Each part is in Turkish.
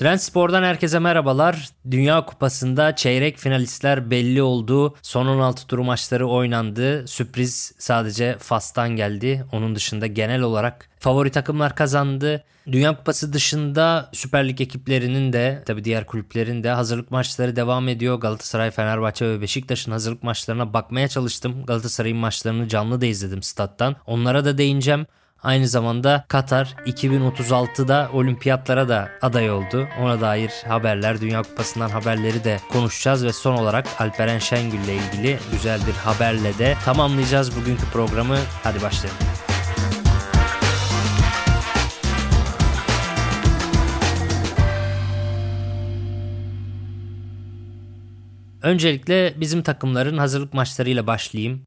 Trendspor'dan herkese merhabalar. Dünya Kupası'nda çeyrek finalistler belli oldu. Son 16 tur maçları oynandı. Sürpriz sadece Fas'tan geldi. Onun dışında genel olarak favori takımlar kazandı. Dünya Kupası dışında Süper Lig ekiplerinin de tabii diğer kulüplerin de hazırlık maçları devam ediyor. Galatasaray, Fenerbahçe ve Beşiktaş'ın hazırlık maçlarına bakmaya çalıştım. Galatasaray'ın maçlarını canlı da izledim stat'tan. Onlara da değineceğim. Aynı zamanda Katar 2036'da olimpiyatlara da aday oldu. Ona dair haberler, Dünya Kupası'ndan haberleri de konuşacağız ve son olarak Alperen Şengül ile ilgili güzel bir haberle de tamamlayacağız bugünkü programı. Hadi başlayalım. Öncelikle bizim takımların hazırlık maçlarıyla başlayayım.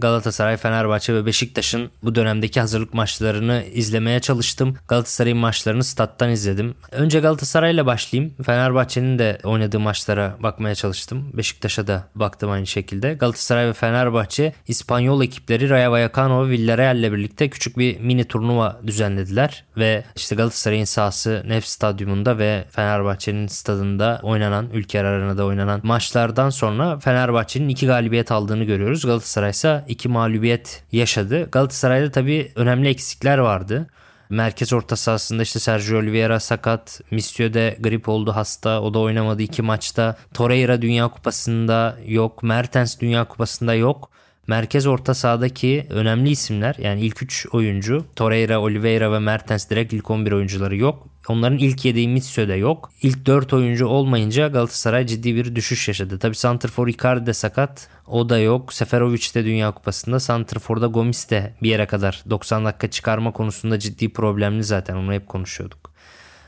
Galatasaray, Fenerbahçe ve Beşiktaş'ın bu dönemdeki hazırlık maçlarını izlemeye çalıştım. Galatasaray'ın maçlarını stat'tan izledim. Önce Galatasaray'la başlayayım. Fenerbahçe'nin de oynadığı maçlara bakmaya çalıştım. Beşiktaş'a da baktım aynı şekilde. Galatasaray ve Fenerbahçe İspanyol ekipleri Rayo Vallecano ve Villarreal ile birlikte küçük bir mini turnuva düzenlediler ve işte Galatasaray'ın sahası Nef Stadyumunda ve Fenerbahçe'nin stadında oynanan, ülke arenada oynanan maçlardan sonra Fenerbahçe'nin iki galibiyet aldığını görüyoruz. Galatasaray ise iki mağlubiyet yaşadı. Galatasaray'da tabii önemli eksikler vardı. Merkez orta sahasında işte Sergio Oliveira sakat. Misio de grip oldu hasta. O da oynamadı iki maçta. Torreira Dünya Kupası'nda yok. Mertens Dünya Kupası'nda yok. Merkez orta sahadaki önemli isimler yani ilk 3 oyuncu Torreira, Oliveira ve Mertens direkt ilk 11 oyuncuları yok. Onların ilk yediği Mitsio'da yok. İlk 4 oyuncu olmayınca Galatasaray ciddi bir düşüş yaşadı. Tabi Santrfor Icardi de sakat. O da yok. Seferovic de Dünya Kupası'nda. Santrfor'da Gomis de bir yere kadar 90 dakika çıkarma konusunda ciddi problemli zaten. Onu hep konuşuyorduk.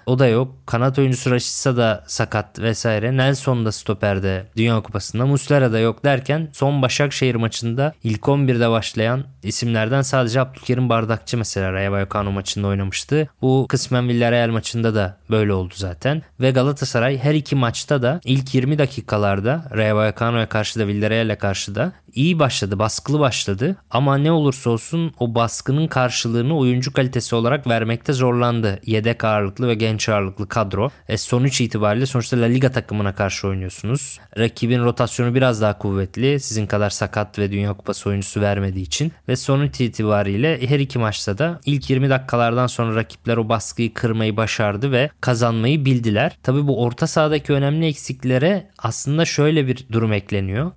O da yok. Kanat oyuncusu Rashica da sakat vesaire. Nelson da stoperde Dünya Kupası'nda. Muslera da yok derken son Başakşehir maçında ilk 11'de başlayan isimlerden sadece Abdülkerim Bardakçı mesela Rayo maçında oynamıştı. Bu kısmen Villarreal maçında da böyle oldu zaten. Ve Galatasaray her iki maçta da ilk 20 dakikalarda Rayo Vallecano'ya karşı da Villarreal'e karşı da iyi başladı, baskılı başladı ama ne olursa olsun o baskının karşılığını oyuncu kalitesi olarak vermekte zorlandı. Yedek ağırlıklı ve genç ağırlıklı kadro. E, sonuç itibariyle sonuçta La Liga takımına karşı oynuyorsunuz. Rakibin rotasyonu biraz daha kuvvetli. Sizin kadar sakat ve Dünya Kupası oyuncusu vermediği için. Ve sonuç itibariyle her iki maçta da ilk 20 dakikalardan sonra rakipler o baskıyı kırmayı başardı ve kazanmayı bildiler. Tabi bu orta sahadaki önemli eksiklere aslında şöyle bir durum ekleniyor.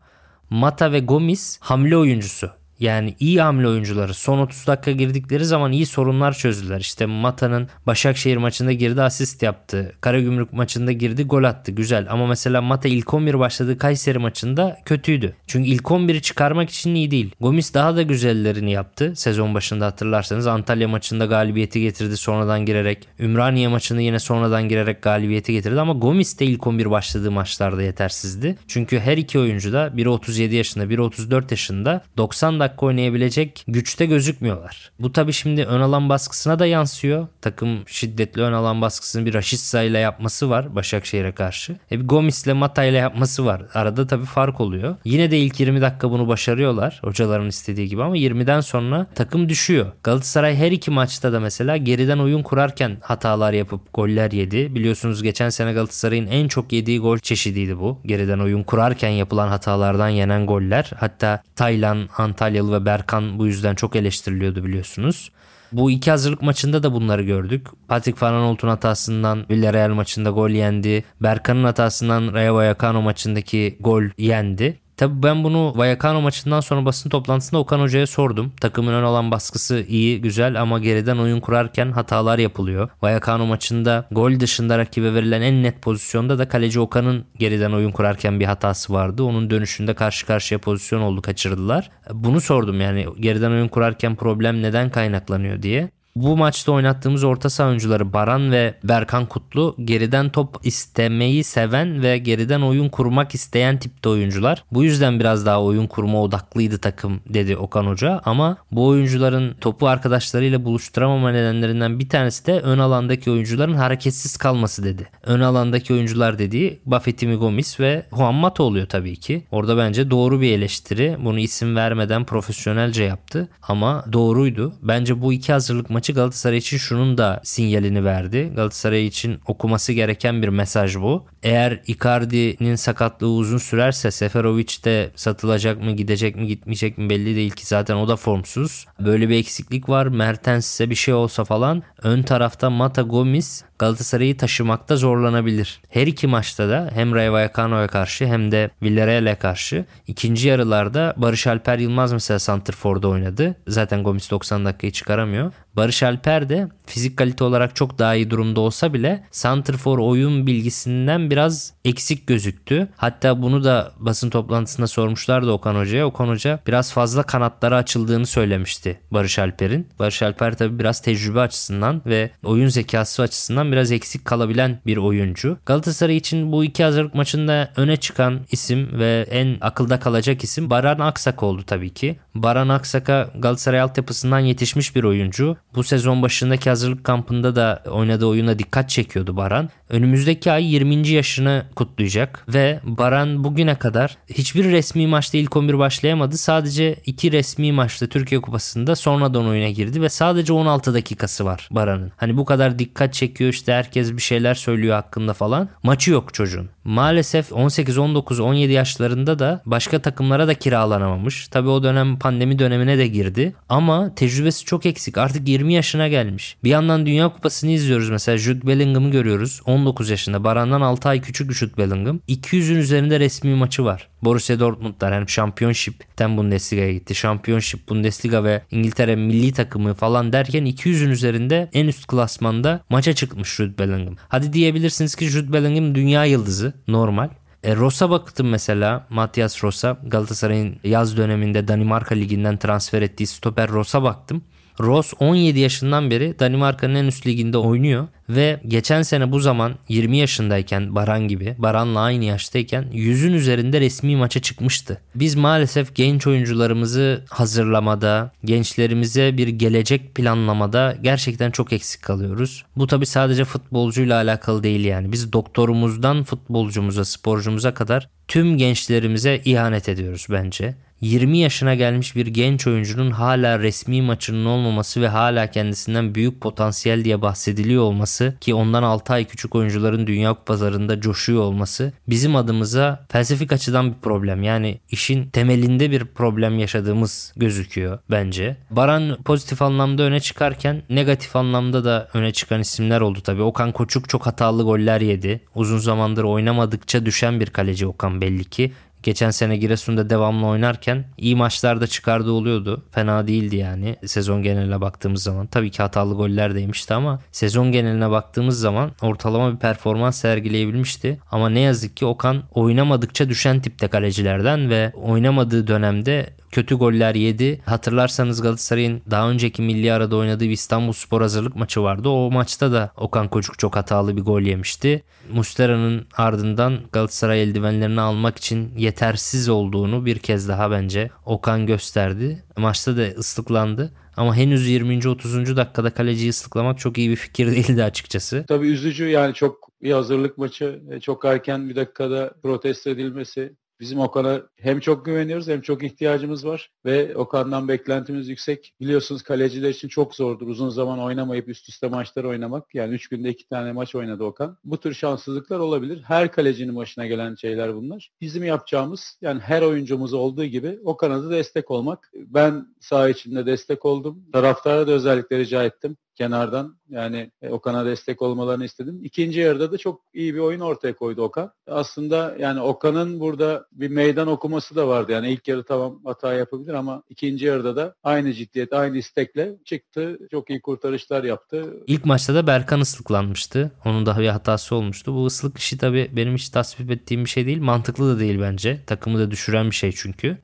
Mata ve Gomis hamle oyuncusu. Yani iyi hamle oyuncuları son 30 dakika girdikleri zaman iyi sorunlar çözdüler. İşte Mata'nın Başakşehir maçında girdi asist yaptı. Karagümrük maçında girdi gol attı güzel. Ama mesela Mata ilk 11 başladığı Kayseri maçında kötüydü. Çünkü ilk 11'i çıkarmak için iyi değil. Gomis daha da güzellerini yaptı. Sezon başında hatırlarsanız Antalya maçında galibiyeti getirdi sonradan girerek. Ümraniye maçında yine sonradan girerek galibiyeti getirdi. Ama Gomis de ilk 11 başladığı maçlarda yetersizdi. Çünkü her iki oyuncu da biri 37 yaşında biri 34 yaşında 90 dakika oynayabilecek güçte gözükmüyorlar. Bu tabii şimdi ön alan baskısına da yansıyor. Takım şiddetli ön alan baskısını bir Raşitsa ile yapması var Başakşehir'e karşı. E bir Gomis ile Mata ile yapması var. Arada tabii fark oluyor. Yine de ilk 20 dakika bunu başarıyorlar. Hocaların istediği gibi ama 20'den sonra takım düşüyor. Galatasaray her iki maçta da mesela geriden oyun kurarken hatalar yapıp goller yedi. Biliyorsunuz geçen sene Galatasaray'ın en çok yediği gol çeşidiydi bu. Geriden oyun kurarken yapılan hatalardan yenen goller. Hatta Taylan, Antalya Antalyalı ve Berkan bu yüzden çok eleştiriliyordu biliyorsunuz. Bu iki hazırlık maçında da bunları gördük. Patrick Van Aanholt'un hatasından Villarreal maçında gol yendi. Berkan'ın hatasından Rayo Vallecano maçındaki gol yendi. Tabii ben bunu Vallecano maçından sonra basın toplantısında Okan Hoca'ya sordum. Takımın ön alan baskısı iyi, güzel ama geriden oyun kurarken hatalar yapılıyor. Vallecano maçında gol dışında rakibe verilen en net pozisyonda da kaleci Okan'ın geriden oyun kurarken bir hatası vardı. Onun dönüşünde karşı karşıya pozisyon oldu, kaçırdılar. Bunu sordum yani geriden oyun kurarken problem neden kaynaklanıyor diye. Bu maçta oynattığımız orta saha oyuncuları Baran ve Berkan Kutlu geriden top istemeyi seven ve geriden oyun kurmak isteyen tipte oyuncular. Bu yüzden biraz daha oyun kurma odaklıydı takım dedi Okan Hoca ama bu oyuncuların topu arkadaşlarıyla buluşturamama nedenlerinden bir tanesi de ön alandaki oyuncuların hareketsiz kalması dedi. Ön alandaki oyuncular dediği Buffettimi Gomis ve Juan Mata oluyor tabii ki. Orada bence doğru bir eleştiri. Bunu isim vermeden profesyonelce yaptı ama doğruydu. Bence bu iki hazırlık maçı maçı Galatasaray için şunun da sinyalini verdi. Galatasaray için okuması gereken bir mesaj bu. Eğer Icardi'nin sakatlığı uzun sürerse Seferovic de satılacak mı gidecek mi gitmeyecek mi belli değil ki zaten o da formsuz. Böyle bir eksiklik var. Mertens ise bir şey olsa falan ön tarafta Mata Gomis Galatasaray'ı taşımakta zorlanabilir. Her iki maçta da hem Rayo Vallecano'ya karşı hem de Villarreal'e karşı ikinci yarılarda Barış Alper Yılmaz mesela Santrfor'da oynadı. Zaten Gomis 90 dakikayı çıkaramıyor. Barış Alper de fizik kalite olarak çok daha iyi durumda olsa bile Santrfor oyun bilgisinden biraz eksik gözüktü. Hatta bunu da basın toplantısında sormuşlardı Okan Hoca'ya. Okan Hoca biraz fazla kanatlara açıldığını söylemişti Barış Alper'in. Barış Alper tabi biraz tecrübe açısından ve oyun zekası açısından biraz eksik kalabilen bir oyuncu. Galatasaray için bu iki hazırlık maçında öne çıkan isim ve en akılda kalacak isim Baran Aksak oldu tabii ki. Baran Aksak'a Galatasaray altyapısından yetişmiş bir oyuncu. Bu sezon başındaki hazırlık kampında da oynadığı oyuna dikkat çekiyordu Baran. Önümüzdeki ay 20. yaşını kutlayacak ve Baran bugüne kadar hiçbir resmi maçta ilk 11 başlayamadı. Sadece iki resmi maçta Türkiye Kupası'nda sonradan oyuna girdi ve sadece 16 dakikası var Baran'ın. Hani bu kadar dikkat çekiyor işte herkes bir şeyler söylüyor hakkında falan. Maçı yok çocuğun. Maalesef 18, 19, 17 yaşlarında da başka takımlara da kiralanamamış. Tabi o dönem pandemi dönemine de girdi. Ama tecrübesi çok eksik. Artık 20 yaşına gelmiş. Bir yandan Dünya Kupası'nı izliyoruz. Mesela Jude Bellingham'ı görüyoruz. 19 yaşında. Baran'dan 6 ay küçük Jude Bellingham. 200'ün üzerinde resmi maçı var. Borussia Dortmund'lar yani Championship'ten Bundesliga'ya gitti. Championship, Bundesliga ve İngiltere milli takımı falan derken 200'ün üzerinde en üst klasmanda maça çıkmış Jude Bellingham. Hadi diyebilirsiniz ki Jude Bellingham dünya yıldızı normal. E, Ross'a baktım mesela Matias Ross'a Galatasaray'ın yaz döneminde Danimarka Ligi'nden transfer ettiği stoper Ross'a baktım. Ross 17 yaşından beri Danimarka'nın en üst liginde oynuyor ve geçen sene bu zaman 20 yaşındayken Baran gibi, Baran'la aynı yaştayken yüzün üzerinde resmi maça çıkmıştı. Biz maalesef genç oyuncularımızı hazırlamada, gençlerimize bir gelecek planlamada gerçekten çok eksik kalıyoruz. Bu tabi sadece futbolcuyla alakalı değil yani. Biz doktorumuzdan futbolcumuza, sporcumuza kadar tüm gençlerimize ihanet ediyoruz bence. 20 yaşına gelmiş bir genç oyuncunun hala resmi maçının olmaması ve hala kendisinden büyük potansiyel diye bahsediliyor olması ki ondan 6 ay küçük oyuncuların dünya pazarında coşuyor olması bizim adımıza felsefik açıdan bir problem. Yani işin temelinde bir problem yaşadığımız gözüküyor bence. Baran pozitif anlamda öne çıkarken negatif anlamda da öne çıkan isimler oldu tabii. Okan Koçuk çok hatalı goller yedi. Uzun zamandır oynamadıkça düşen bir kaleci Okan belli ki. Geçen sene Giresun'da devamlı oynarken iyi maçlarda çıkardığı oluyordu. Fena değildi yani sezon geneline baktığımız zaman. Tabii ki hatalı goller de yemişti ama sezon geneline baktığımız zaman ortalama bir performans sergileyebilmişti. Ama ne yazık ki Okan oynamadıkça düşen tipte kalecilerden ve oynamadığı dönemde kötü goller yedi. Hatırlarsanız Galatasaray'ın daha önceki milli arada oynadığı bir İstanbul Spor hazırlık maçı vardı. O maçta da Okan Kocuk çok hatalı bir gol yemişti. Mustera'nın ardından Galatasaray eldivenlerini almak için yetersiz olduğunu bir kez daha bence Okan gösterdi. Maçta da ıslıklandı. Ama henüz 20. 30. dakikada kaleciyi ıslıklamak çok iyi bir fikir değildi açıkçası. Tabii üzücü yani çok bir hazırlık maçı çok erken bir dakikada protesto edilmesi Bizim Okan'a hem çok güveniyoruz hem çok ihtiyacımız var ve Okan'dan beklentimiz yüksek. Biliyorsunuz kaleciler için çok zordur uzun zaman oynamayıp üst üste maçlar oynamak. Yani 3 günde 2 tane maç oynadı Okan. Bu tür şanssızlıklar olabilir. Her kalecinin başına gelen şeyler bunlar. Bizim yapacağımız yani her oyuncumuz olduğu gibi Okan'a da destek olmak. Ben saha içinde destek oldum. Taraftara da özellikle rica ettim. Kenardan. Yani e, Okan'a destek olmalarını istedim. İkinci yarıda da çok iyi bir oyun ortaya koydu Okan. Aslında yani Okan'ın burada bir meydan okuması da vardı. Yani ilk yarı tamam hata yapabilir ama ikinci yarıda da aynı ciddiyet, aynı istekle çıktı. Çok iyi kurtarışlar yaptı. İlk maçta da Berkan ıslıklanmıştı. Onun da bir hatası olmuştu. Bu ıslık işi tabii benim hiç tasvip ettiğim bir şey değil. Mantıklı da değil bence. Takımı da düşüren bir şey çünkü.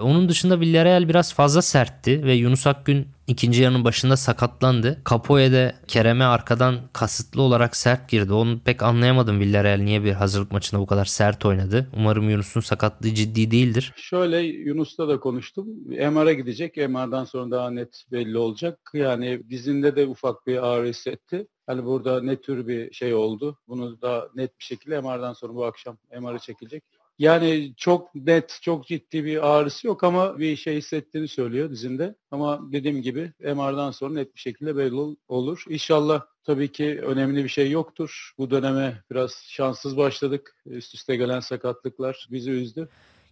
Onun dışında Villarreal biraz fazla sertti ve Yunus Akgün ikinci yarının başında sakatlandı. Capoe'de Kerem'e arkadan kasıtlı olarak sert girdi. Onu pek anlayamadım Villarreal niye bir hazırlık maçında bu kadar sert oynadı. Umarım Yunus'un sakatlığı ciddi değildir. Şöyle Yunus'ta da konuştum. MR'a gidecek. MR'dan sonra daha net belli olacak. Yani dizinde de ufak bir ağrı hissetti. Hani burada ne tür bir şey oldu? Bunu da net bir şekilde MR'dan sonra bu akşam MR'ı çekilecek. Yani çok net, çok ciddi bir ağrısı yok ama bir şey hissettiğini söylüyor dizinde. Ama dediğim gibi MR'dan sonra net bir şekilde belli olur. İnşallah tabii ki önemli bir şey yoktur. Bu döneme biraz şanssız başladık. Üst üste gelen sakatlıklar bizi üzdü.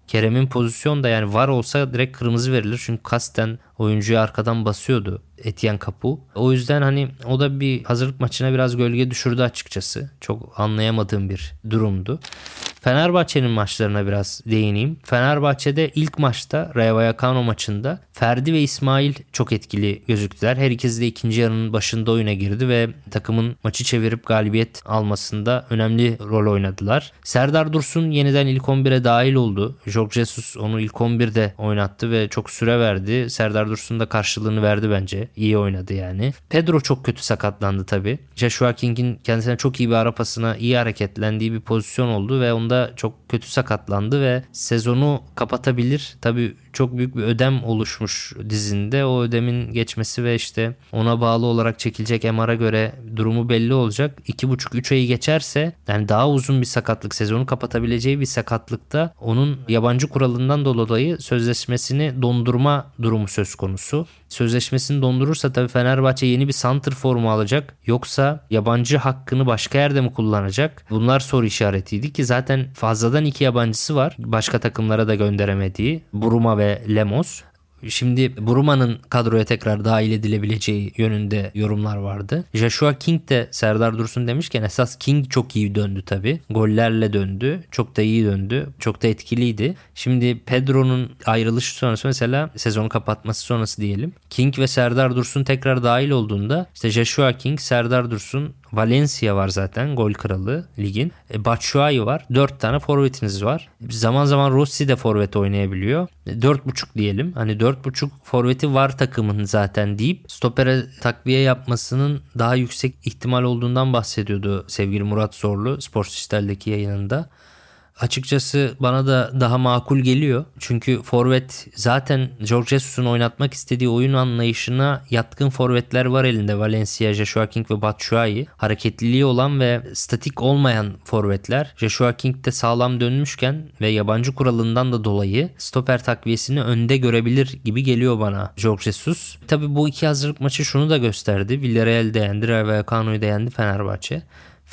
Kerem'in pozisyon da yani var olsa direkt kırmızı verilir. Çünkü kasten oyuncuyu arkadan basıyordu Etienne Capu. O yüzden hani o da bir hazırlık maçına biraz gölge düşürdü açıkçası. Çok anlayamadığım bir durumdu. Fenerbahçe'nin maçlarına biraz değineyim. Fenerbahçe'de ilk maçta Rayo Vallecano maçında Ferdi ve İsmail çok etkili gözüktüler. Her ikisi de ikinci yarının başında oyuna girdi ve takımın maçı çevirip galibiyet almasında önemli rol oynadılar. Serdar Dursun yeniden ilk 11'e dahil oldu. Jorge Jesus onu ilk 11'de oynattı ve çok süre verdi. Serdar Dursun da karşılığını verdi bence. İyi oynadı yani. Pedro çok kötü sakatlandı tabii. Joshua King'in kendisine çok iyi bir ara pasına iyi hareketlendiği bir pozisyon oldu ve onda çok kötü sakatlandı ve sezonu kapatabilir. Tabii çok büyük bir ödem oluşmuş dizinde. O ödemin geçmesi ve işte ona bağlı olarak çekilecek MR'a göre durumu belli olacak. 2,5-3 ayı geçerse yani daha uzun bir sakatlık sezonu kapatabileceği bir sakatlıkta onun yabancı kuralından dolayı sözleşmesini dondurma durumu söz konusu. Sözleşmesini dondurursa tabii Fenerbahçe yeni bir center formu alacak. Yoksa yabancı hakkını başka yerde mi kullanacak? Bunlar soru işaretiydi ki zaten fazladan iki yabancısı var. Başka takımlara da gönderemediği. Buruma ve Lemos. Şimdi Bruma'nın kadroya tekrar dahil edilebileceği yönünde yorumlar vardı. Joshua King de Serdar Dursun demişken esas King çok iyi döndü tabi. Gollerle döndü. Çok da iyi döndü. Çok da etkiliydi. Şimdi Pedro'nun ayrılışı sonrası mesela sezonu kapatması sonrası diyelim. King ve Serdar Dursun tekrar dahil olduğunda işte Joshua King, Serdar Dursun, Valencia var zaten gol kralı ligin. E, Batshuayi var. 4 tane forvetiniz var. Zaman zaman Rossi de forvet oynayabiliyor. E, 4.5 diyelim. Hani 4.5 forveti var takımın zaten deyip stopere takviye yapmasının daha yüksek ihtimal olduğundan bahsediyordu sevgili Murat Zorlu Spor Dijital'deki yayınında açıkçası bana da daha makul geliyor. Çünkü forvet zaten George Jesus'un oynatmak istediği oyun anlayışına yatkın forvetler var elinde. Valencia, Joshua King ve Batshuayi. Hareketliliği olan ve statik olmayan forvetler. Joshua King de sağlam dönmüşken ve yabancı kuralından da dolayı stoper takviyesini önde görebilir gibi geliyor bana George Jesus. Tabi bu iki hazırlık maçı şunu da gösterdi. Villarreal de yendi, Rayo Vallecano'yu da yendi Fenerbahçe.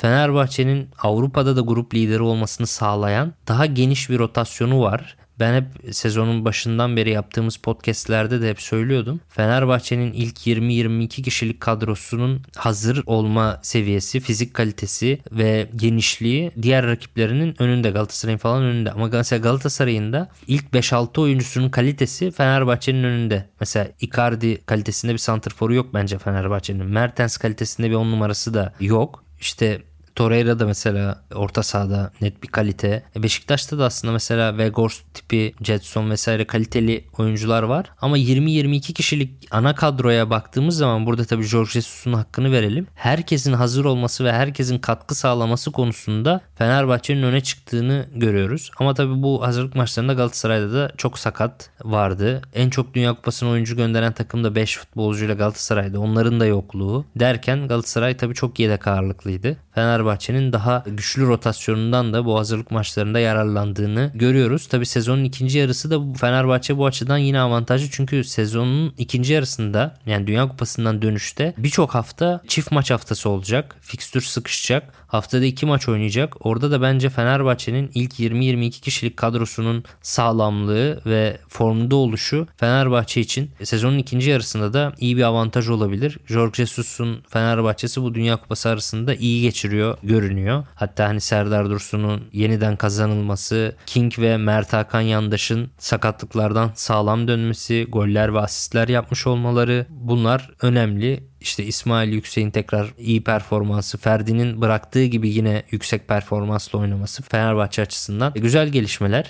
Fenerbahçe'nin Avrupa'da da grup lideri olmasını sağlayan daha geniş bir rotasyonu var. Ben hep sezonun başından beri yaptığımız podcastlerde de hep söylüyordum. Fenerbahçe'nin ilk 20-22 kişilik kadrosunun hazır olma seviyesi, fizik kalitesi ve genişliği diğer rakiplerinin önünde. Galatasaray'ın falan önünde. Ama mesela Galatasaray'ın da ilk 5-6 oyuncusunun kalitesi Fenerbahçe'nin önünde. Mesela Icardi kalitesinde bir santrforu yok bence Fenerbahçe'nin. Mertens kalitesinde bir on numarası da yok. İşte Torreira da mesela orta sahada net bir kalite. E, Beşiktaş'ta da aslında mesela Weghorst tipi, Jetson vesaire kaliteli oyuncular var. Ama 20-22 kişilik ana kadroya baktığımız zaman burada tabii Jorge Jesus'un hakkını verelim. Herkesin hazır olması ve herkesin katkı sağlaması konusunda Fenerbahçe'nin öne çıktığını görüyoruz. Ama tabii bu hazırlık maçlarında Galatasaray'da da çok sakat vardı. En çok Dünya Kupası'na oyuncu gönderen takım da 5 futbolcuyla Galatasaray'da. Onların da yokluğu derken Galatasaray tabii çok yedek ağırlıklıydı. Fenerbahçe'nin daha güçlü rotasyonundan da bu hazırlık maçlarında yararlandığını görüyoruz. Tabi sezonun ikinci yarısı da Fenerbahçe bu açıdan yine avantajlı çünkü sezonun ikinci yarısında yani Dünya Kupası'ndan dönüşte birçok hafta çift maç haftası olacak. Fikstür sıkışacak. Haftada iki maç oynayacak. Orada da bence Fenerbahçe'nin ilk 20-22 kişilik kadrosunun sağlamlığı ve formda oluşu Fenerbahçe için sezonun ikinci yarısında da iyi bir avantaj olabilir. Jorge Jesus'un Fenerbahçesi bu Dünya Kupası arasında iyi geçiriyor görünüyor. Hatta hani Serdar Dursun'un yeniden kazanılması, King ve Mert Hakan Yandaş'ın sakatlıklardan sağlam dönmesi, goller ve asistler yapmış olmaları bunlar önemli. İşte İsmail Yüksek'in tekrar iyi performansı, Ferdi'nin bıraktığı gibi yine yüksek performansla oynaması Fenerbahçe açısından güzel gelişmeler.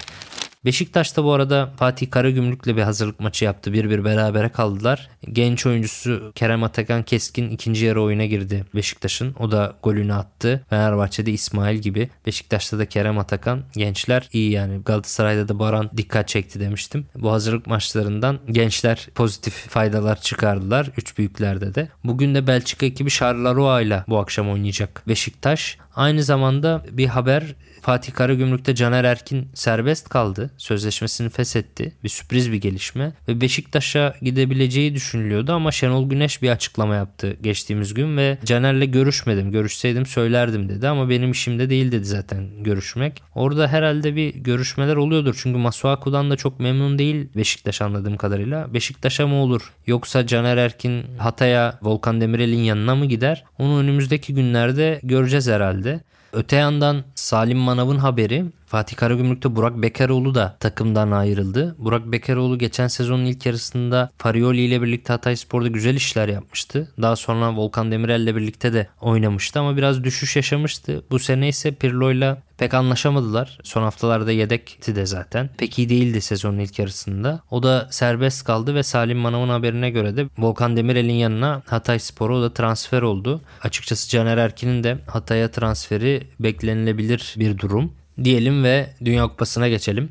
Beşiktaş'ta bu arada Fatih Karagümrük'le bir hazırlık maçı yaptı. Bir bir berabere kaldılar. Genç oyuncusu Kerem Atakan Keskin ikinci yarı oyuna girdi Beşiktaş'ın. O da golünü attı. Fenerbahçe'de İsmail gibi. Beşiktaş'ta da Kerem Atakan. Gençler iyi yani. Galatasaray'da da Baran dikkat çekti demiştim. Bu hazırlık maçlarından gençler pozitif faydalar çıkardılar. Üç büyüklerde de. Bugün de Belçika ekibi Charleroi ile bu akşam oynayacak Beşiktaş. Aynı zamanda bir haber Fatih Karagümrük'te Caner Erkin serbest kaldı. Sözleşmesini feshetti. Bir sürpriz bir gelişme. Ve Beşiktaş'a gidebileceği düşünülüyordu ama Şenol Güneş bir açıklama yaptı geçtiğimiz gün ve Caner'le görüşmedim. Görüşseydim söylerdim dedi ama benim işimde değil dedi zaten görüşmek. Orada herhalde bir görüşmeler oluyordur. Çünkü Masuaku'dan da çok memnun değil Beşiktaş anladığım kadarıyla. Beşiktaş'a mı olur? Yoksa Caner Erkin Hatay'a Volkan Demirel'in yanına mı gider? Onu önümüzdeki günlerde göreceğiz herhalde. Öte yandan Salim Manav'ın haberi Fatih Karagümrük'te Burak Bekaroğlu da takımdan ayrıldı. Burak Bekaroğlu geçen sezonun ilk yarısında Farioli ile birlikte Hatay Spor'da güzel işler yapmıştı. Daha sonra Volkan Demirel ile birlikte de oynamıştı ama biraz düşüş yaşamıştı. Bu sene ise Pirlo ile pek anlaşamadılar. Son haftalarda yedekti de zaten. Pek iyi değildi sezonun ilk yarısında. O da serbest kaldı ve Salim Manav'ın haberine göre de Volkan Demirel'in yanına Hatay Spor'a o da transfer oldu. Açıkçası Caner Erkin'in de Hatay'a transferi beklenilebilir bir durum diyelim ve Dünya Kupası'na geçelim.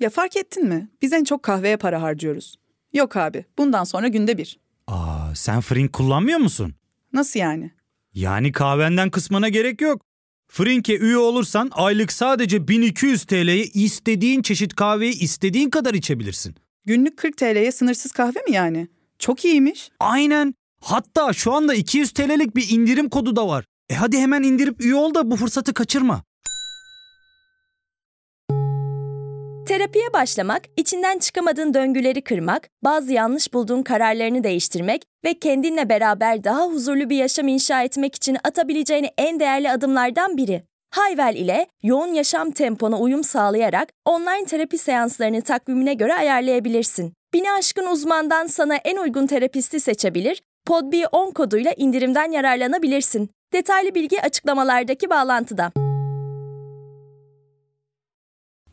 Ya fark ettin mi? Biz en çok kahveye para harcıyoruz. Yok abi, bundan sonra günde bir. Aa, sen Frink kullanmıyor musun? Nasıl yani? Yani kahvenden kısmına gerek yok. Frink'e üye olursan aylık sadece 1200 TL'ye istediğin çeşit kahveyi istediğin kadar içebilirsin. Günlük 40 TL'ye sınırsız kahve mi yani? Çok iyiymiş. Aynen. Hatta şu anda 200 TL'lik bir indirim kodu da var. E hadi hemen indirip üye ol da bu fırsatı kaçırma. Terapiye başlamak, içinden çıkamadığın döngüleri kırmak, bazı yanlış bulduğun kararlarını değiştirmek ve kendinle beraber daha huzurlu bir yaşam inşa etmek için atabileceğin en değerli adımlardan biri. Hayvel ile yoğun yaşam tempona uyum sağlayarak online terapi seanslarını takvimine göre ayarlayabilirsin. Bini aşkın uzmandan sana en uygun terapisti seçebilir, PodB10 koduyla indirimden yararlanabilirsin. Detaylı bilgi açıklamalardaki bağlantıda.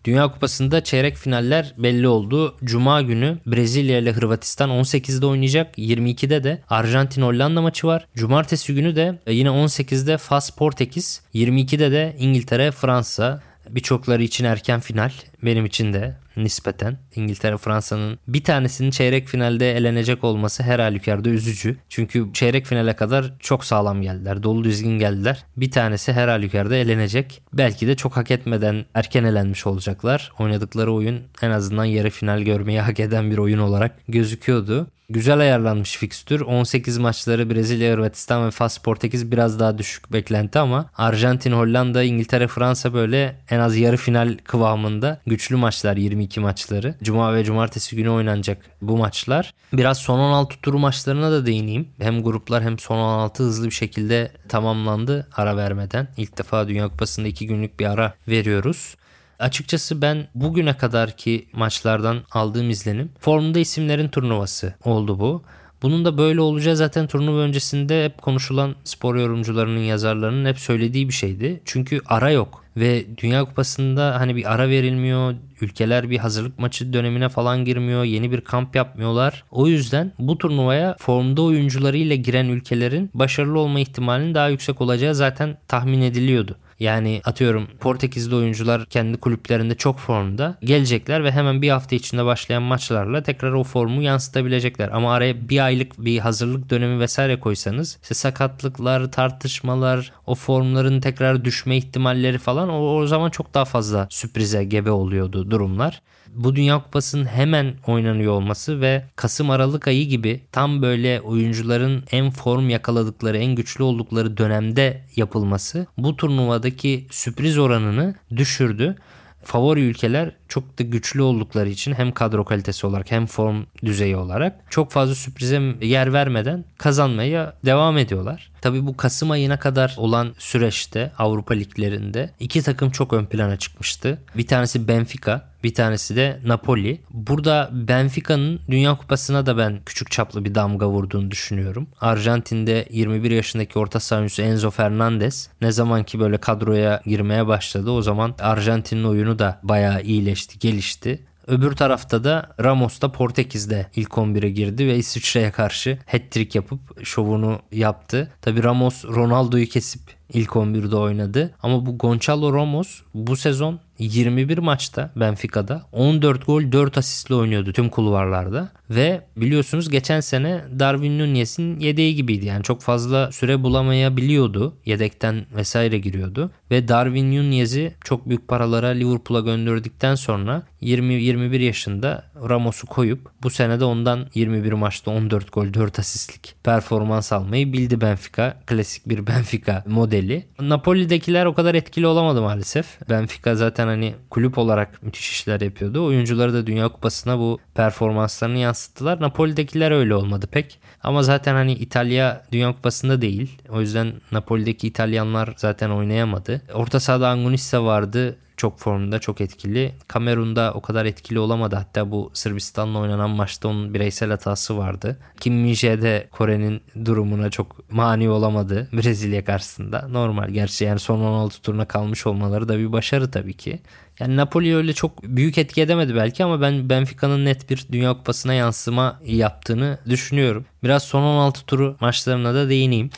Dünya Kupası'nda çeyrek finaller belli oldu. Cuma günü Brezilya ile Hırvatistan 18'de oynayacak. 22'de de Arjantin Hollanda maçı var. Cumartesi günü de yine 18'de Fas Portekiz, 22'de de İngiltere Fransa. Birçokları için erken final. Benim için de nispeten İngiltere Fransa'nın bir tanesinin çeyrek finalde elenecek olması her halükarda üzücü. Çünkü çeyrek finale kadar çok sağlam geldiler. Dolu düzgün geldiler. Bir tanesi her halükarda elenecek. Belki de çok hak etmeden erken elenmiş olacaklar. Oynadıkları oyun en azından yarı final görmeyi hak eden bir oyun olarak gözüküyordu. Güzel ayarlanmış fikstür. 18 maçları Brezilya, Hırvatistan ve Fas Portekiz biraz daha düşük beklenti ama Arjantin, Hollanda, İngiltere, Fransa böyle en az yarı final kıvamında güçlü maçlar 22 maçları. Cuma ve cumartesi günü oynanacak bu maçlar. Biraz son 16 turu maçlarına da değineyim. Hem gruplar hem son 16 hızlı bir şekilde tamamlandı ara vermeden. İlk defa Dünya Kupası'nda 2 günlük bir ara veriyoruz. Açıkçası ben bugüne kadarki maçlardan aldığım izlenim formda isimlerin turnuvası oldu bu. Bunun da böyle olacağı zaten turnuva öncesinde hep konuşulan spor yorumcularının yazarlarının hep söylediği bir şeydi. Çünkü ara yok ve Dünya Kupası'nda hani bir ara verilmiyor. Ülkeler bir hazırlık maçı dönemine falan girmiyor. Yeni bir kamp yapmıyorlar. O yüzden bu turnuvaya formda oyuncularıyla giren ülkelerin başarılı olma ihtimalinin daha yüksek olacağı zaten tahmin ediliyordu. Yani atıyorum Portekizli oyuncular kendi kulüplerinde çok formda gelecekler ve hemen bir hafta içinde başlayan maçlarla tekrar o formu yansıtabilecekler. Ama araya bir aylık bir hazırlık dönemi vesaire koysanız işte sakatlıklar, tartışmalar, o formların tekrar düşme ihtimalleri falan o, o zaman çok daha fazla sürprize gebe oluyordu durumlar bu Dünya Kupası'nın hemen oynanıyor olması ve Kasım Aralık ayı gibi tam böyle oyuncuların en form yakaladıkları, en güçlü oldukları dönemde yapılması bu turnuvadaki sürpriz oranını düşürdü. Favori ülkeler çok da güçlü oldukları için hem kadro kalitesi olarak hem form düzeyi olarak çok fazla sürprize yer vermeden kazanmaya devam ediyorlar. Tabi bu Kasım ayına kadar olan süreçte Avrupa liglerinde iki takım çok ön plana çıkmıştı. Bir tanesi Benfica, bir tanesi de Napoli. Burada Benfica'nın Dünya Kupası'na da ben küçük çaplı bir damga vurduğunu düşünüyorum. Arjantin'de 21 yaşındaki orta saha Enzo Fernandez ne zaman ki böyle kadroya girmeye başladı o zaman Arjantin'in oyunu da bayağı iyileşti, gelişti. Öbür tarafta da Ramos da Portekiz'de ilk 11'e girdi ve İsviçre'ye karşı hat-trick yapıp şovunu yaptı. Tabi Ramos Ronaldo'yu kesip ilk 11'de oynadı. Ama bu Gonçalo Ramos bu sezon 21 maçta Benfica'da 14 gol 4 asistle oynuyordu tüm kulvarlarda. Ve biliyorsunuz geçen sene Darwin Nunez'in yedeği gibiydi. Yani çok fazla süre bulamayabiliyordu. Yedekten vesaire giriyordu. Ve Darwin Nunez'i çok büyük paralara Liverpool'a gönderdikten sonra 20-21 yaşında Ramos'u koyup bu sene de ondan 21 maçta 14 gol 4 asistlik performans almayı bildi Benfica. Klasik bir Benfica modeli. Napoli'dekiler o kadar etkili olamadı maalesef. Benfica zaten hani kulüp olarak müthiş işler yapıyordu. Oyuncuları da Dünya Kupası'na bu performanslarını yansıttılar. Napoli'dekiler öyle olmadı pek. Ama zaten hani İtalya Dünya Kupası'nda değil. O yüzden Napoli'deki İtalyanlar zaten oynayamadı. Orta sahada Angunissa vardı çok formda, çok etkili. Kamerun'da o kadar etkili olamadı. Hatta bu Sırbistan'la oynanan maçta onun bireysel hatası vardı. Kim de Kore'nin durumuna çok mani olamadı Brezilya karşısında. Normal gerçi yani son 16 turuna kalmış olmaları da bir başarı tabii ki. Yani Napoli öyle çok büyük etki edemedi belki ama ben Benfica'nın net bir Dünya Kupası'na yansıma yaptığını düşünüyorum. Biraz son 16 turu maçlarına da değineyim.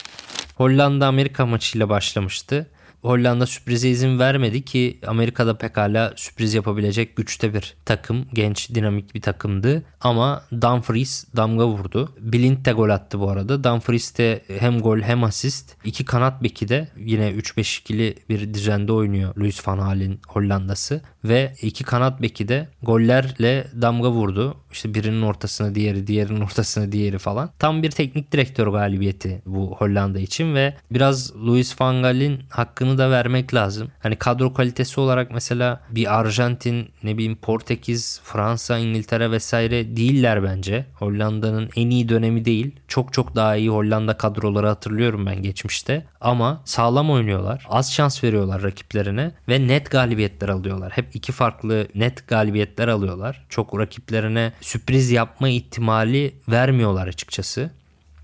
Hollanda Amerika maçıyla başlamıştı. Hollanda sürprize izin vermedi ki Amerika'da pekala sürpriz yapabilecek güçte bir takım. Genç, dinamik bir takımdı. Ama Dumfries damga vurdu. Blind de gol attı bu arada. Dumfries de hem gol hem asist. İki kanat beki de yine 3-5-2'li bir düzende oynuyor Luis van Gaal'in Hollandası. Ve iki kanat beki de gollerle damga vurdu. İşte birinin ortasına diğeri, diğerinin ortasına diğeri falan. Tam bir teknik direktör galibiyeti bu Hollanda için ve biraz Luis van Gaal'in hakkını da vermek lazım. Hani kadro kalitesi olarak mesela bir Arjantin, ne bileyim Portekiz, Fransa, İngiltere vesaire değiller bence. Hollanda'nın en iyi dönemi değil. Çok çok daha iyi Hollanda kadroları hatırlıyorum ben geçmişte. Ama sağlam oynuyorlar. Az şans veriyorlar rakiplerine ve net galibiyetler alıyorlar. Hep iki farklı net galibiyetler alıyorlar. Çok rakiplerine sürpriz yapma ihtimali vermiyorlar açıkçası.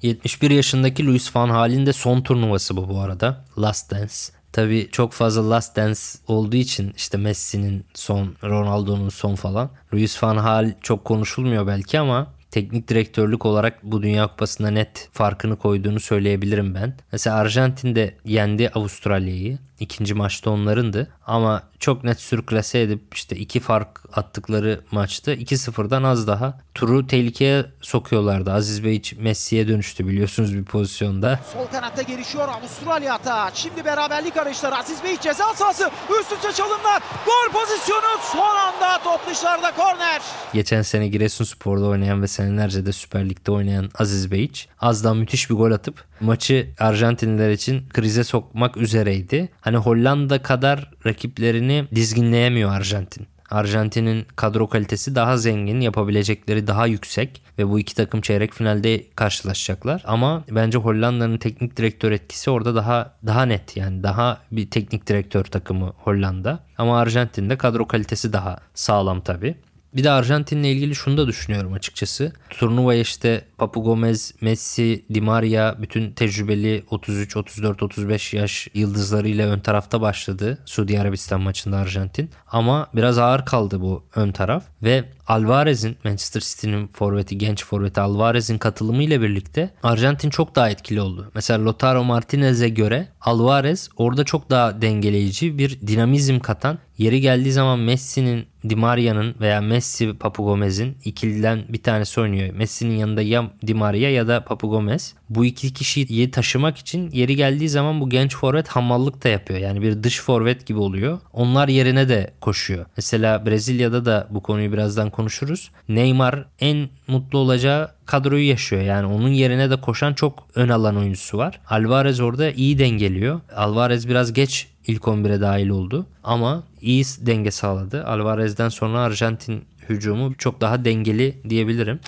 71 yaşındaki Luis van Gaal'in de son turnuvası bu bu arada. Last Dance. Tabi çok fazla Last Dance olduğu için işte Messi'nin son, Ronaldo'nun son falan. Luis van Gaal çok konuşulmuyor belki ama teknik direktörlük olarak bu Dünya Kupası'nda net farkını koyduğunu söyleyebilirim ben. Mesela Arjantin yendi Avustralya'yı. İkinci maçta onlarındı. Ama çok net sürklase edip işte iki fark attıkları maçta 2-0'dan az daha turu tehlikeye sokuyorlardı. Aziz Bey Messi'ye dönüştü biliyorsunuz bir pozisyonda. Sol kanatta gelişiyor Avustralya hata. Şimdi beraberlik arayışları Aziz Bey ceza sahası. Üst üste çalımlar. Gol pozisyonu son anda top dışarıda korner. Geçen sene Giresunspor'da oynayan ve senelerce de Süper Lig'de oynayan Aziz Beyiç az daha müthiş bir gol atıp maçı Arjantinliler için krize sokmak üzereydi. Hani Hollanda kadar rakiplerini dizginleyemiyor Arjantin. Arjantin'in kadro kalitesi daha zengin, yapabilecekleri daha yüksek ve bu iki takım çeyrek finalde karşılaşacaklar. Ama bence Hollanda'nın teknik direktör etkisi orada daha daha net yani daha bir teknik direktör takımı Hollanda. Ama Arjantin'de kadro kalitesi daha sağlam tabii. Bir de Arjantin'le ilgili şunu da düşünüyorum açıkçası. Turnuvaya işte Papu Gomez, Messi, Di Maria bütün tecrübeli 33, 34, 35 yaş yıldızlarıyla ön tarafta başladı. Suudi Arabistan maçında Arjantin. Ama biraz ağır kaldı bu ön taraf ve Alvarez'in Manchester City'nin forveti, genç forveti Alvarez'in katılımıyla birlikte Arjantin çok daha etkili oldu. Mesela Lautaro Martinez'e göre Alvarez orada çok daha dengeleyici bir dinamizm katan Yeri geldiği zaman Messi'nin Di Maria'nın veya Messi Papu Gomez'in ikiliden bir tanesi oynuyor. Messi'nin yanında ya Di Maria ya da Papu Gomez. Bu iki kişiyi taşımak için yeri geldiği zaman bu genç forvet hamallık da yapıyor. Yani bir dış forvet gibi oluyor. Onlar yerine de koşuyor. Mesela Brezilya'da da bu konuyu birazdan konuşuruz. Neymar en mutlu olacağı kadroyu yaşıyor. Yani onun yerine de koşan çok ön alan oyuncusu var. Alvarez orada iyi dengeliyor. Alvarez biraz geç ilk 11'e dahil oldu. Ama iyi denge sağladı. Alvarez'den sonra Arjantin hücumu çok daha dengeli diyebilirim.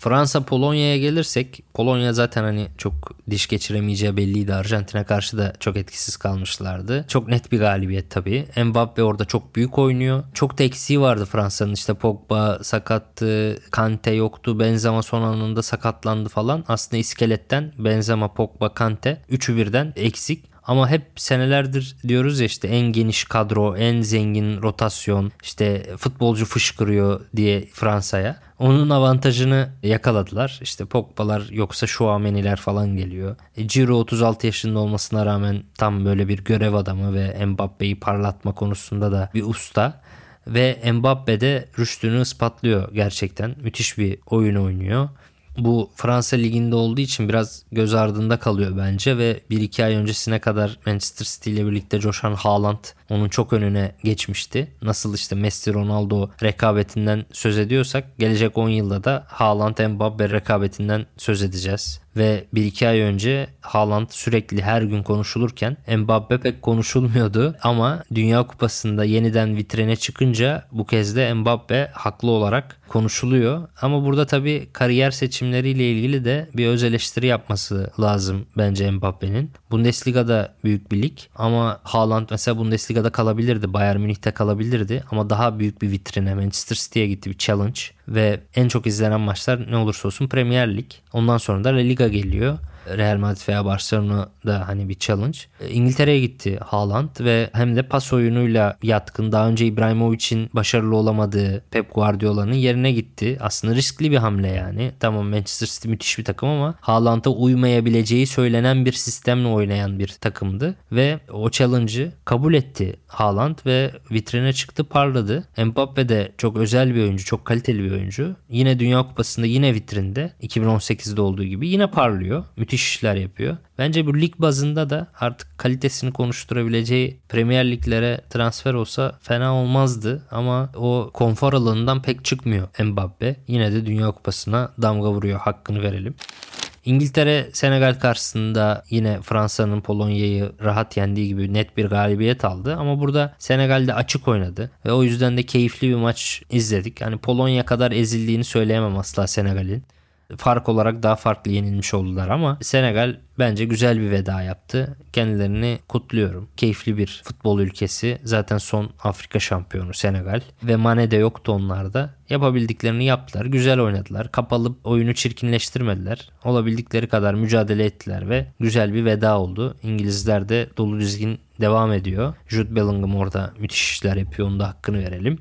Fransa Polonya'ya gelirsek Polonya zaten hani çok diş geçiremeyeceği belliydi. Arjantin'e karşı da çok etkisiz kalmışlardı. Çok net bir galibiyet tabii. Mbappe orada çok büyük oynuyor. Çok da eksiği vardı Fransa'nın. İşte Pogba sakattı, Kante yoktu. Benzema son anında sakatlandı falan. Aslında iskeletten Benzema, Pogba, Kante üçü birden eksik. Ama hep senelerdir diyoruz ya işte en geniş kadro, en zengin rotasyon, işte futbolcu fışkırıyor diye Fransa'ya. Onun avantajını yakaladılar. İşte Pogba'lar yoksa Şuameniler falan geliyor. E, Ciro 36 yaşında olmasına rağmen tam böyle bir görev adamı ve Mbappe'yi parlatma konusunda da bir usta. Ve Mbappe de rüştünü ispatlıyor gerçekten. Müthiş bir oyun oynuyor bu Fransa liginde olduğu için biraz göz ardında kalıyor bence ve 1-2 ay öncesine kadar Manchester City ile birlikte coşan Haaland onun çok önüne geçmişti. Nasıl işte Messi Ronaldo rekabetinden söz ediyorsak gelecek 10 yılda da Haaland Mbappe rekabetinden söz edeceğiz. Ve 1-2 ay önce Haaland sürekli her gün konuşulurken Mbappe pek konuşulmuyordu. Ama Dünya Kupası'nda yeniden vitrine çıkınca bu kez de Mbappe haklı olarak konuşuluyor. Ama burada tabii kariyer seçimleriyle ilgili de bir öz eleştiri yapması lazım bence Mbappe'nin. Bundesliga'da büyük bir lig ama Haaland mesela Bundesliga'da kalabilirdi. Bayern Münih'te kalabilirdi ama daha büyük bir vitrine Manchester City'ye gitti bir challenge ve en çok izlenen maçlar ne olursa olsun Premier Lig. Ondan sonra da La Liga geliyor. Real Madrid veya Barcelona da hani bir challenge. E, İngiltere'ye gitti Haaland ve hem de pas oyunuyla yatkın. Daha önce İbrahimovic'in başarılı olamadığı Pep Guardiola'nın yerine gitti. Aslında riskli bir hamle yani. Tamam Manchester City müthiş bir takım ama Haaland'a uymayabileceği söylenen bir sistemle oynayan bir takımdı. Ve o challenge'ı kabul etti Haaland ve vitrine çıktı parladı. Mbappe de çok özel bir oyuncu, çok kaliteli bir oyuncu. Yine Dünya Kupası'nda yine vitrinde 2018'de olduğu gibi yine parlıyor. Müthiş işler yapıyor. Bence bu lig bazında da artık kalitesini konuşturabileceği Premier Liglere transfer olsa fena olmazdı ama o konfor alanından pek çıkmıyor Mbappe. Yine de Dünya Kupası'na damga vuruyor hakkını verelim. İngiltere Senegal karşısında yine Fransa'nın Polonya'yı rahat yendiği gibi net bir galibiyet aldı ama burada Senegal'de açık oynadı ve o yüzden de keyifli bir maç izledik. Hani Polonya kadar ezildiğini söyleyemem asla Senegal'in fark olarak daha farklı yenilmiş oldular ama Senegal bence güzel bir veda yaptı. Kendilerini kutluyorum. Keyifli bir futbol ülkesi. Zaten son Afrika şampiyonu Senegal ve Mane de yoktu onlarda. Yapabildiklerini yaptılar. Güzel oynadılar. Kapalı oyunu çirkinleştirmediler. Olabildikleri kadar mücadele ettiler ve güzel bir veda oldu. İngilizler de dolu dizgin devam ediyor. Jude Bellingham orada müthiş işler yapıyor. Onun da hakkını verelim.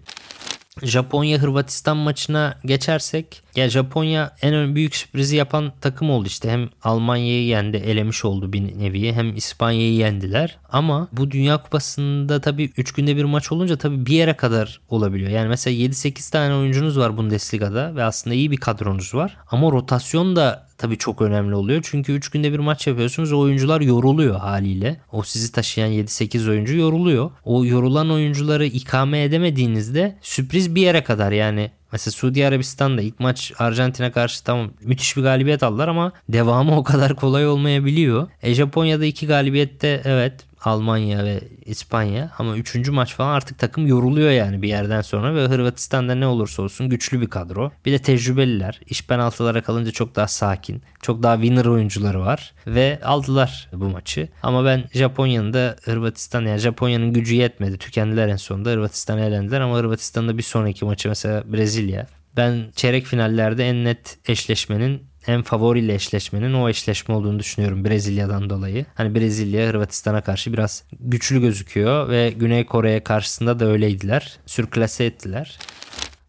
Japonya Hırvatistan maçına geçersek ya Japonya en büyük sürprizi yapan takım oldu işte. Hem Almanya'yı yendi elemiş oldu bir nevi hem İspanya'yı yendiler. Ama bu Dünya Kupası'nda tabii 3 günde bir maç olunca tabii bir yere kadar olabiliyor. Yani mesela 7-8 tane oyuncunuz var Bundesliga'da ve aslında iyi bir kadronuz var. Ama rotasyon da tabii çok önemli oluyor. Çünkü 3 günde bir maç yapıyorsunuz. O oyuncular yoruluyor haliyle. O sizi taşıyan 7-8 oyuncu yoruluyor. O yorulan oyuncuları ikame edemediğinizde sürpriz bir yere kadar yani Mesela Suudi Arabistan'da ilk maç Arjantin'e karşı tamam müthiş bir galibiyet aldılar ama devamı o kadar kolay olmayabiliyor. E Japonya'da iki galibiyette evet Almanya ve İspanya ama üçüncü maç falan artık takım yoruluyor yani bir yerden sonra ve Hırvatistan'da ne olursa olsun güçlü bir kadro. Bir de tecrübeliler. İş penaltılara kalınca çok daha sakin. Çok daha winner oyuncuları var ve aldılar bu maçı. Ama ben Japonya'nın da Hırvatistan yani Japonya'nın gücü yetmedi. Tükendiler en sonunda. Hırvatistan'a elendiler ama Hırvatistan'da bir sonraki maçı mesela Brezilya. Ben çeyrek finallerde en net eşleşmenin en favoriyle eşleşmenin o eşleşme olduğunu düşünüyorum Brezilya'dan dolayı. Hani Brezilya Hırvatistan'a karşı biraz güçlü gözüküyor ve Güney Kore'ye karşısında da öyleydiler. Sürklase ettiler.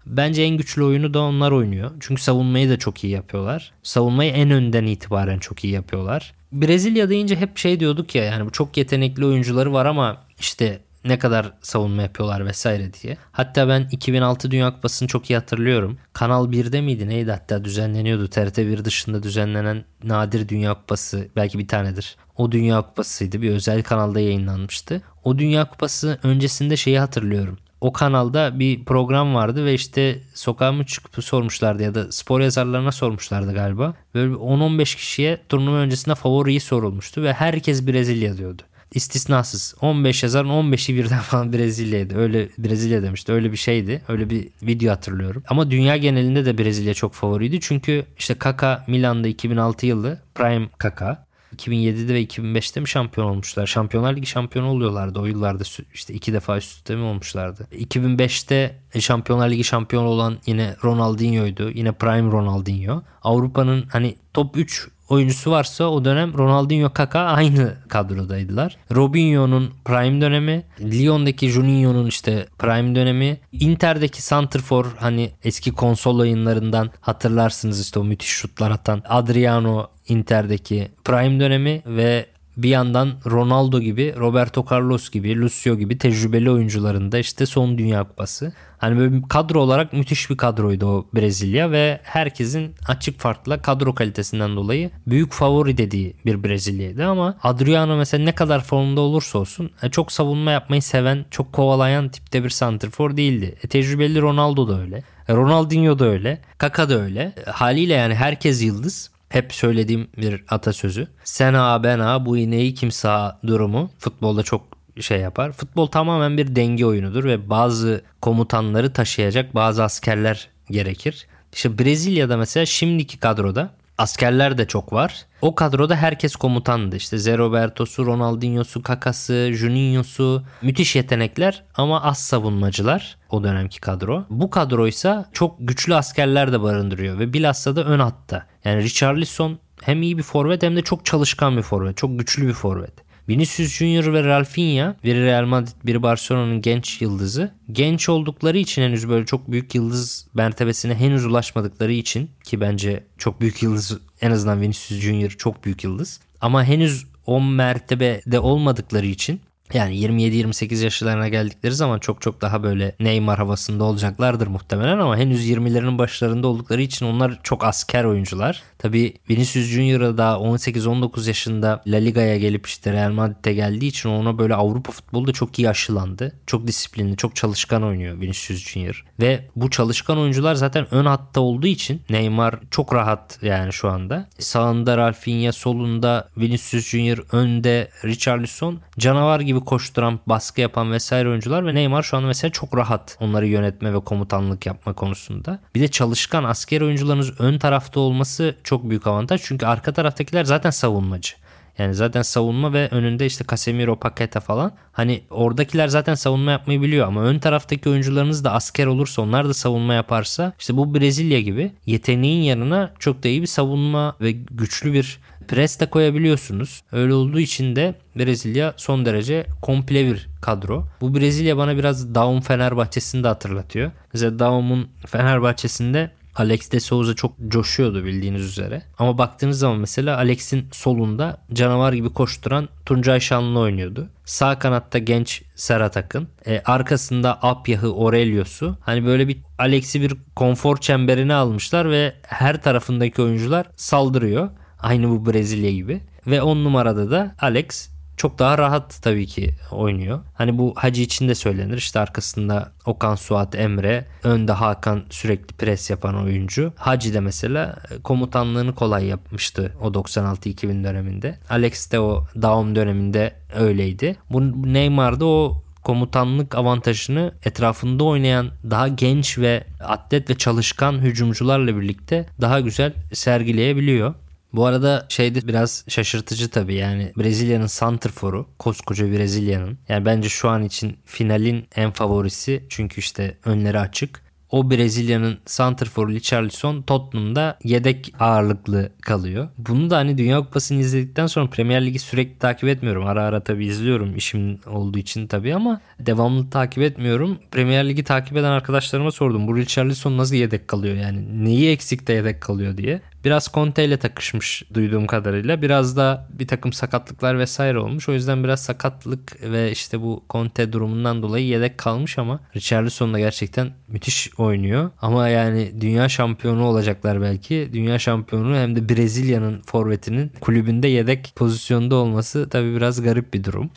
Bence en güçlü oyunu da onlar oynuyor. Çünkü savunmayı da çok iyi yapıyorlar. Savunmayı en önden itibaren çok iyi yapıyorlar. Brezilya deyince hep şey diyorduk ya yani bu çok yetenekli oyuncuları var ama işte ne kadar savunma yapıyorlar vesaire diye. Hatta ben 2006 Dünya Kupası'nı çok iyi hatırlıyorum. Kanal 1'de miydi neydi hatta düzenleniyordu. TRT 1 dışında düzenlenen nadir Dünya Kupası belki bir tanedir. O Dünya Kupası'ydı bir özel kanalda yayınlanmıştı. O Dünya Kupası öncesinde şeyi hatırlıyorum o kanalda bir program vardı ve işte sokağa mı çıkıp sormuşlardı ya da spor yazarlarına sormuşlardı galiba. Böyle 10-15 kişiye turnuva öncesinde favoriyi sorulmuştu ve herkes Brezilya diyordu. İstisnasız 15 yazarın 15'i birden falan Brezilya'ydı. Öyle Brezilya demişti. Öyle bir şeydi. Öyle bir video hatırlıyorum. Ama dünya genelinde de Brezilya çok favoriydi. Çünkü işte Kaka Milan'da 2006 yılı Prime Kaka 2007'de ve 2005'te mi şampiyon olmuşlar? Şampiyonlar Ligi şampiyonu oluyorlardı o yıllarda işte iki defa üst üste mi olmuşlardı? 2005'te Şampiyonlar Ligi şampiyonu olan yine Ronaldinho'ydu. Yine Prime Ronaldinho. Avrupa'nın hani top 3 oyuncusu varsa o dönem Ronaldinho Kaka aynı kadrodaydılar. Robinho'nun prime dönemi, Lyon'daki Juninho'nun işte prime dönemi, Inter'deki Santrfor hani eski konsol oyunlarından hatırlarsınız işte o müthiş şutlar atan Adriano Inter'deki prime dönemi ve bir yandan Ronaldo gibi, Roberto Carlos gibi, Lucio gibi tecrübeli oyuncuların da işte son Dünya Kupası. Hani böyle kadro olarak müthiş bir kadroydu o Brezilya ve herkesin açık farklı kadro kalitesinden dolayı büyük favori dediği bir Brezilya'ydı ama Adriano mesela ne kadar formda olursa olsun e, çok savunma yapmayı seven, çok kovalayan tipte bir santrfor değildi. E, tecrübeli Ronaldo da öyle. E, Ronaldinho da öyle. Kaka da öyle. E, haliyle yani herkes yıldız hep söylediğim bir atasözü. Sen ağa ben ağa bu iğneyi kim sağ durumu futbolda çok şey yapar. Futbol tamamen bir denge oyunudur ve bazı komutanları taşıyacak bazı askerler gerekir. İşte Brezilya'da mesela şimdiki kadroda askerler de çok var. O kadroda herkes komutandı. İşte Zé Roberto'su, Ronaldinho'su, Kaka'sı, Juninho'su müthiş yetenekler ama az savunmacılar o dönemki kadro. Bu kadroysa çok güçlü askerler de barındırıyor ve bilhassa da ön hatta. Yani Richarlison hem iyi bir forvet hem de çok çalışkan bir forvet. Çok güçlü bir forvet. Vinicius Junior ve Rafinha biri Real Madrid biri Barcelona'nın genç yıldızı. Genç oldukları için henüz böyle çok büyük yıldız mertebesine henüz ulaşmadıkları için ki bence çok büyük yıldız en azından Vinicius Junior çok büyük yıldız. Ama henüz o mertebede olmadıkları için yani 27-28 yaşlarına geldikleri zaman çok çok daha böyle Neymar havasında olacaklardır muhtemelen ama henüz 20'lerinin başlarında oldukları için onlar çok asker oyuncular. Tabi Vinicius Junior'a da 18-19 yaşında La Liga'ya gelip işte Real Madrid'e geldiği için ona böyle Avrupa futbolu da çok iyi aşılandı. Çok disiplinli, çok çalışkan oynuyor Vinicius Junior. Ve bu çalışkan oyuncular zaten ön hatta olduğu için Neymar çok rahat yani şu anda. Sağında Rafinha, solunda Vinicius Junior, önde Richarlison canavar gibi koşturan, baskı yapan vesaire oyuncular ve Neymar şu an mesela çok rahat onları yönetme ve komutanlık yapma konusunda. Bir de çalışkan asker oyuncularınız ön tarafta olması çok büyük avantaj. Çünkü arka taraftakiler zaten savunmacı. Yani zaten savunma ve önünde işte Casemiro, Paqueta falan. Hani oradakiler zaten savunma yapmayı biliyor ama ön taraftaki oyuncularınız da asker olursa onlar da savunma yaparsa işte bu Brezilya gibi yeteneğin yanına çok da iyi bir savunma ve güçlü bir pres de koyabiliyorsunuz. Öyle olduğu için de Brezilya son derece komple bir kadro. Bu Brezilya bana biraz Daum Fenerbahçe'sini de hatırlatıyor. Mesela Daum'un Fenerbahçe'sinde Alex de Souza çok coşuyordu bildiğiniz üzere. Ama baktığınız zaman mesela Alex'in solunda canavar gibi koşturan Tuncay Şanlı oynuyordu. Sağ kanatta genç Serhat Akın. E, arkasında Apyah'ı Aurelius'u. Hani böyle bir Alex'i bir konfor çemberine almışlar ve her tarafındaki oyuncular saldırıyor. Aynı bu Brezilya gibi. Ve 10 numarada da Alex çok daha rahat tabii ki oynuyor. Hani bu Hacı için de söylenir. İşte arkasında Okan Suat Emre, önde Hakan sürekli pres yapan oyuncu. Hacı de mesela komutanlığını kolay yapmıştı o 96-2000 döneminde. Alex de o Daum döneminde öyleydi. Bu Neymar'da o komutanlık avantajını etrafında oynayan daha genç ve atlet ve çalışkan hücumcularla birlikte daha güzel sergileyebiliyor. Bu arada şey de biraz şaşırtıcı tabii yani Brezilya'nın santrforu koskoca Brezilya'nın yani bence şu an için finalin en favorisi çünkü işte önleri açık. o Brezilya'nın santrforu Richarlison Tottenham'da yedek ağırlıklı kalıyor. Bunu da hani Dünya Kupası'nı izledikten sonra Premier Ligi sürekli takip etmiyorum. Ara ara tabii izliyorum işim olduğu için tabii ama devamlı takip etmiyorum. Premier Ligi takip eden arkadaşlarıma sordum. Bu Richarlison nasıl yedek kalıyor yani? Neyi eksik de yedek kalıyor diye. Biraz Conte ile takışmış duyduğum kadarıyla. Biraz da bir takım sakatlıklar vesaire olmuş. O yüzden biraz sakatlık ve işte bu Conte durumundan dolayı yedek kalmış ama Richarlison da gerçekten müthiş oynuyor. Ama yani dünya şampiyonu olacaklar belki. Dünya şampiyonu hem de Brezilya'nın forvetinin kulübünde yedek pozisyonda olması tabii biraz garip bir durum.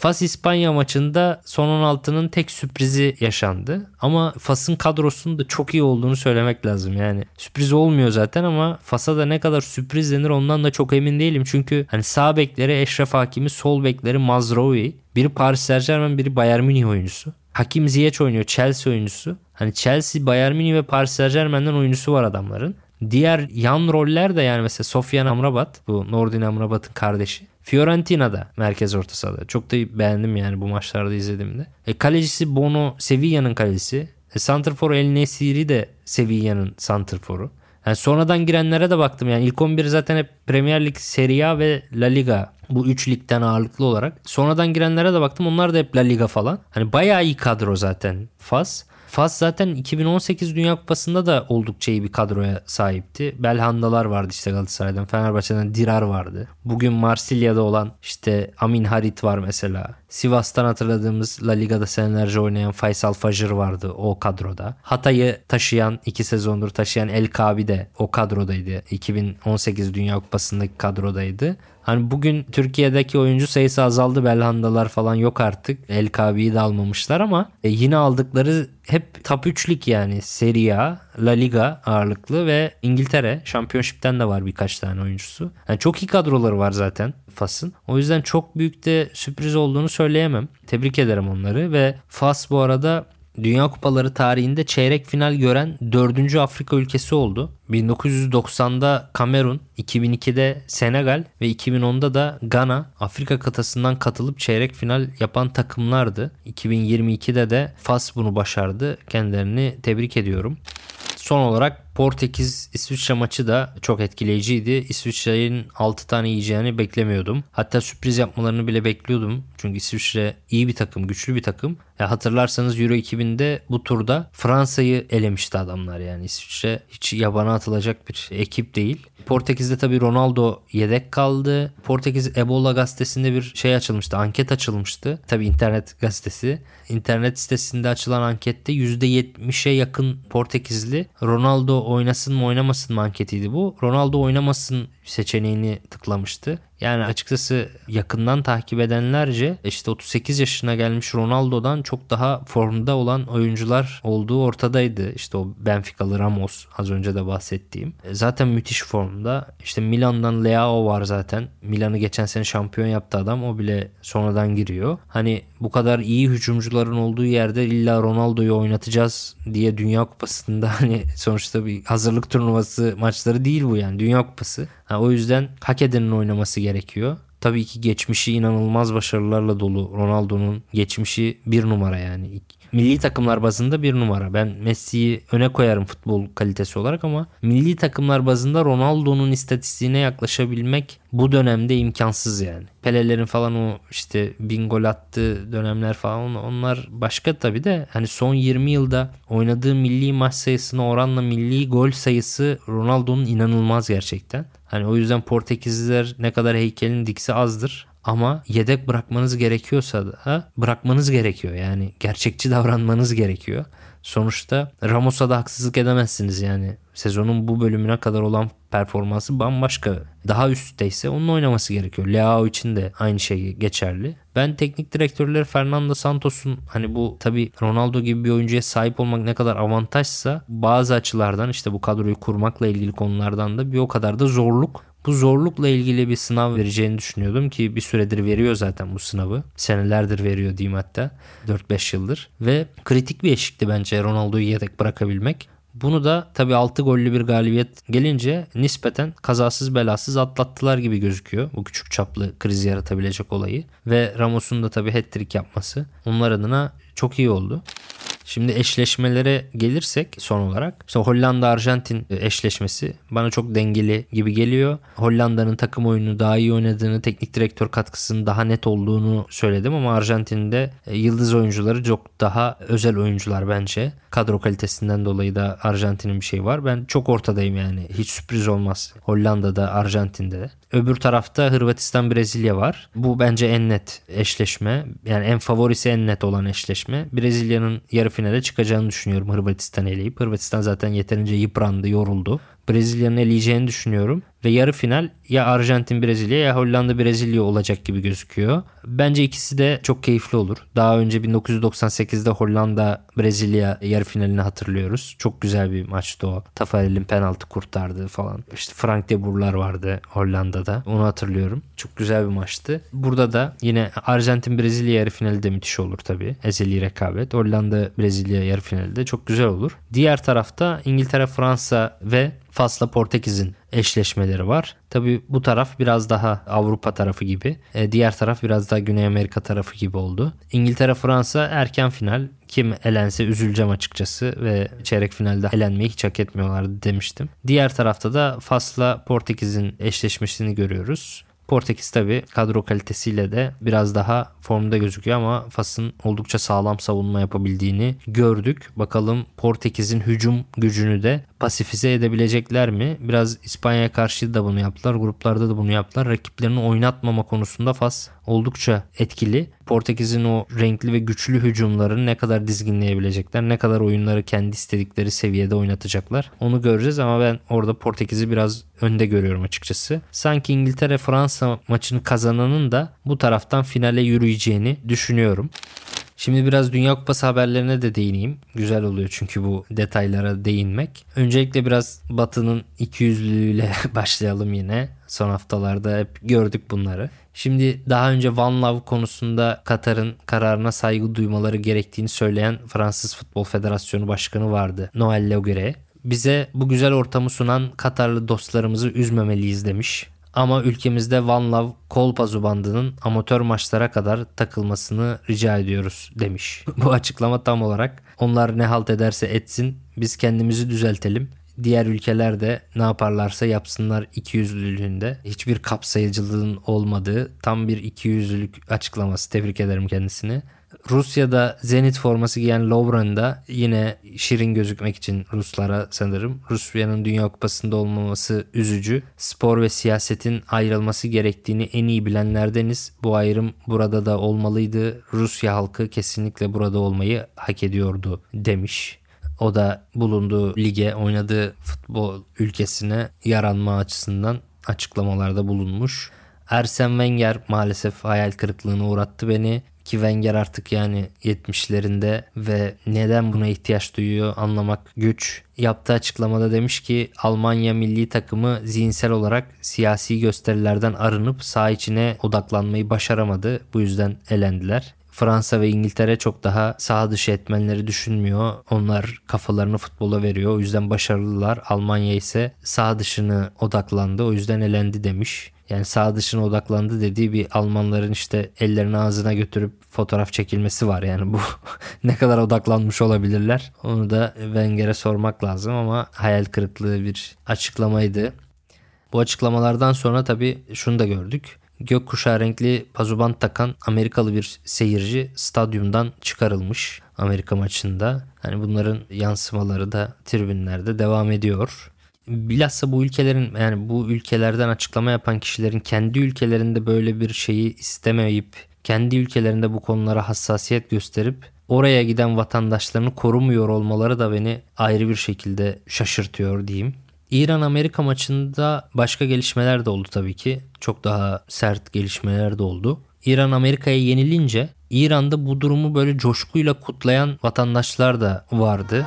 Fas İspanya maçında son 16'nın tek sürprizi yaşandı. Ama Fas'ın kadrosunun da çok iyi olduğunu söylemek lazım. Yani sürpriz olmuyor zaten ama Fas'a da ne kadar sürpriz denir ondan da çok emin değilim. Çünkü hani sağ bekleri Eşref Hakimi, sol bekleri Mazraoui. Biri Paris Saint Germain, biri Bayern Münih oyuncusu. Hakim Ziyech oynuyor Chelsea oyuncusu. Hani Chelsea, Bayern Münih ve Paris Saint Germain'den oyuncusu var adamların. Diğer yan roller de yani mesela Sofyan Amrabat bu Nordin Amrabat'ın kardeşi. Fiorentina'da merkez orta sahada. Çok da beğendim yani bu maçlarda izlediğimde. E, kalecisi Bono Sevilla'nın kalecisi. E, Santrfor El Nesiri de Sevilla'nın santrforu. Yani sonradan girenlere de baktım. Yani ilk 11 zaten hep Premier Lig, Serie A ve La Liga. Bu 3 ligden ağırlıklı olarak. Sonradan girenlere de baktım. Onlar da hep La Liga falan. Hani bayağı iyi kadro zaten Fas. Fas zaten 2018 Dünya Kupası'nda da oldukça iyi bir kadroya sahipti. Belhandalar vardı işte Galatasaray'dan. Fenerbahçe'den Dirar vardı. Bugün Marsilya'da olan işte Amin Harit var mesela. Sivas'tan hatırladığımız La Liga'da senelerce oynayan Faysal Fajr vardı o kadroda. Hatay'ı taşıyan iki sezondur taşıyan El Kabi de o kadrodaydı. 2018 Dünya Kupası'ndaki kadrodaydı. Hani bugün Türkiye'deki oyuncu sayısı azaldı. Belhandalar falan yok artık. El Kabi'yi de almamışlar ama e, yine aldıkları hep top 3'lik yani Serie A, La Liga ağırlıklı ve İngiltere. Şampiyonşipten de var birkaç tane oyuncusu. Yani çok iyi kadroları var zaten Fas'ın. O yüzden çok büyük de sürpriz olduğunu söyleyemem. Tebrik ederim onları ve Fas bu arada Dünya Kupaları tarihinde çeyrek final gören 4. Afrika ülkesi oldu. 1990'da Kamerun, 2002'de Senegal ve 2010'da da Gana Afrika kıtasından katılıp çeyrek final yapan takımlardı. 2022'de de Fas bunu başardı. Kendilerini tebrik ediyorum. Son olarak Portekiz İsviçre maçı da çok etkileyiciydi. İsviçre'nin 6 tane yiyeceğini beklemiyordum. Hatta sürpriz yapmalarını bile bekliyordum. Çünkü İsviçre iyi bir takım, güçlü bir takım. Ya hatırlarsanız Euro 2000'de bu turda Fransa'yı elemişti adamlar yani. İsviçre hiç yabana atılacak bir ekip değil. Portekiz'de tabii Ronaldo yedek kaldı. Portekiz Ebola gazetesinde bir şey açılmıştı. Anket açılmıştı. Tabii internet gazetesi. İnternet sitesinde açılan ankette %70'e yakın Portekizli Ronaldo oynasın mı oynamasın mı anketiydi bu. Ronaldo oynamasın seçeneğini tıklamıştı. Yani açıkçası yakından takip edenlerce işte 38 yaşına gelmiş Ronaldo'dan çok daha formda olan oyuncular olduğu ortadaydı. İşte o Benfica'lı Ramos az önce de bahsettiğim. E, zaten müthiş formda. İşte Milan'dan Leao var zaten. Milan'ı geçen sene şampiyon yaptı adam. O bile sonradan giriyor. Hani bu kadar iyi hücumcuların olduğu yerde illa Ronaldo'yu oynatacağız diye Dünya Kupası'nda hani sonuçta bir hazırlık turnuvası maçları değil bu yani Dünya Kupası. Ha, o yüzden hak edenin oynaması gerekiyor. Tabii ki geçmişi inanılmaz başarılarla dolu. Ronaldo'nun geçmişi bir numara yani. Milli takımlar bazında bir numara. Ben Messi'yi öne koyarım futbol kalitesi olarak ama milli takımlar bazında Ronaldo'nun istatistiğine yaklaşabilmek bu dönemde imkansız yani. Pele'lerin falan o işte bin gol attığı dönemler falan onlar başka tabii de hani son 20 yılda oynadığı milli maç sayısına oranla milli gol sayısı Ronaldo'nun inanılmaz gerçekten. Hani o yüzden Portekizliler ne kadar heykelin diksi azdır. Ama yedek bırakmanız gerekiyorsa da bırakmanız gerekiyor. Yani gerçekçi davranmanız gerekiyor. Sonuçta Ramos'a da haksızlık edemezsiniz yani. Sezonun bu bölümüne kadar olan performansı bambaşka. Daha üstteyse onun oynaması gerekiyor. Leao için de aynı şey geçerli. Ben teknik direktörler Fernando Santos'un hani bu tabi Ronaldo gibi bir oyuncuya sahip olmak ne kadar avantajsa bazı açılardan işte bu kadroyu kurmakla ilgili konulardan da bir o kadar da zorluk bu zorlukla ilgili bir sınav vereceğini düşünüyordum ki bir süredir veriyor zaten bu sınavı. Senelerdir veriyor diyeyim hatta. 4-5 yıldır. Ve kritik bir eşikti bence Ronaldo'yu yedek bırakabilmek. Bunu da tabii 6 gollü bir galibiyet gelince nispeten kazasız belasız atlattılar gibi gözüküyor. Bu küçük çaplı kriz yaratabilecek olayı. Ve Ramos'un da tabii hat-trick yapması onlar adına çok iyi oldu. Şimdi eşleşmelere gelirsek son olarak işte Hollanda-Arjantin eşleşmesi bana çok dengeli gibi geliyor. Hollanda'nın takım oyunu daha iyi oynadığını, teknik direktör katkısının daha net olduğunu söyledim ama Arjantin'de e, yıldız oyuncuları çok daha özel oyuncular bence. Kadro kalitesinden dolayı da Arjantin'in bir şey var. Ben çok ortadayım yani. Hiç sürpriz olmaz. Hollanda'da, Arjantin'de de. Öbür tarafta Hırvatistan Brezilya var. Bu bence en net eşleşme. Yani en favorisi en net olan eşleşme. Brezilya'nın yarı finale çıkacağını düşünüyorum Hırvatistan eleyip. Hırvatistan zaten yeterince yıprandı, yoruldu. Brezilya'nın eleyeceğini düşünüyorum. Ve yarı final ya Arjantin Brezilya ya Hollanda Brezilya olacak gibi gözüküyor. Bence ikisi de çok keyifli olur. Daha önce 1998'de Hollanda Brezilya yarı finalini hatırlıyoruz. Çok güzel bir maçtı o. Tafarel'in penaltı kurtardığı falan. İşte Frank de Boer'lar vardı Hollanda'da. Onu hatırlıyorum. Çok güzel bir maçtı. Burada da yine Arjantin Brezilya yarı finali de müthiş olur tabii. Ezeli rekabet. Hollanda Brezilya yarı finali de çok güzel olur. Diğer tarafta İngiltere Fransa ve Fas'la Portekiz'in eşleşmeleri var. Tabi bu taraf biraz daha Avrupa tarafı gibi. E, diğer taraf biraz daha Güney Amerika tarafı gibi oldu. İngiltere Fransa erken final. Kim elense üzüleceğim açıkçası ve çeyrek finalde elenmeyi hiç hak etmiyorlardı demiştim. Diğer tarafta da Fas'la Portekiz'in eşleşmesini görüyoruz. Portekiz tabi kadro kalitesiyle de biraz daha formda gözüküyor ama Fas'ın oldukça sağlam savunma yapabildiğini gördük. Bakalım Portekiz'in hücum gücünü de pasifize edebilecekler mi? Biraz İspanya'ya karşı da bunu yaptılar. Gruplarda da bunu yaptılar. Rakiplerini oynatmama konusunda Fas oldukça etkili. Portekiz'in o renkli ve güçlü hücumlarını ne kadar dizginleyebilecekler, ne kadar oyunları kendi istedikleri seviyede oynatacaklar. Onu göreceğiz ama ben orada Portekiz'i biraz önde görüyorum açıkçası. Sanki İngiltere-Fransa maçını kazananın da bu taraftan finale yürüyeceğini düşünüyorum. Şimdi biraz Dünya Kupası haberlerine de değineyim. Güzel oluyor çünkü bu detaylara değinmek. Öncelikle biraz Batı'nın ikiyüzlülüğüyle başlayalım yine. Son haftalarda hep gördük bunları. Şimdi daha önce One Love konusunda Katar'ın kararına saygı duymaları gerektiğini söyleyen Fransız Futbol Federasyonu Başkanı vardı. Noël Legret. Bize bu güzel ortamı sunan Katarlı dostlarımızı üzmemeliyiz demiş. Ama ülkemizde One Love Kolpazu bandının amatör maçlara kadar takılmasını rica ediyoruz demiş. Bu açıklama tam olarak onlar ne halt ederse etsin biz kendimizi düzeltelim. Diğer ülkeler de ne yaparlarsa yapsınlar ikiyüzlülüğünde. Hiçbir kapsayıcılığın olmadığı tam bir ikiyüzlülük açıklaması. Tebrik ederim kendisini. Rusya'da Zenit forması giyen Lovren da yine şirin gözükmek için Ruslara sanırım. Rusya'nın Dünya Kupası'nda olmaması üzücü. Spor ve siyasetin ayrılması gerektiğini en iyi bilenlerdeniz. Bu ayrım burada da olmalıydı. Rusya halkı kesinlikle burada olmayı hak ediyordu demiş. O da bulunduğu lige oynadığı futbol ülkesine yaranma açısından açıklamalarda bulunmuş. Ersen Wenger maalesef hayal kırıklığına uğrattı beni ki Wenger artık yani 70'lerinde ve neden buna ihtiyaç duyuyor anlamak güç. Yaptığı açıklamada demiş ki Almanya milli takımı zihinsel olarak siyasi gösterilerden arınıp saha içine odaklanmayı başaramadı. Bu yüzden elendiler. Fransa ve İngiltere çok daha sağ dışı etmenleri düşünmüyor. Onlar kafalarını futbola veriyor. O yüzden başarılılar. Almanya ise sağ dışını odaklandı. O yüzden elendi demiş. Yani sağ dışına odaklandı dediği bir Almanların işte ellerini ağzına götürüp fotoğraf çekilmesi var. Yani bu ne kadar odaklanmış olabilirler. Onu da Wenger'e sormak lazım ama hayal kırıklığı bir açıklamaydı. Bu açıklamalardan sonra tabii şunu da gördük. Gökkuşağı renkli pazubant takan Amerikalı bir seyirci stadyumdan çıkarılmış Amerika maçında. Hani bunların yansımaları da tribünlerde devam ediyor. Bilhassa bu ülkelerin yani bu ülkelerden açıklama yapan kişilerin kendi ülkelerinde böyle bir şeyi istemeyip kendi ülkelerinde bu konulara hassasiyet gösterip oraya giden vatandaşlarını korumuyor olmaları da beni ayrı bir şekilde şaşırtıyor diyeyim. İran-Amerika maçında başka gelişmeler de oldu tabii ki. Çok daha sert gelişmeler de oldu. İran Amerika'ya yenilince İran'da bu durumu böyle coşkuyla kutlayan vatandaşlar da vardı.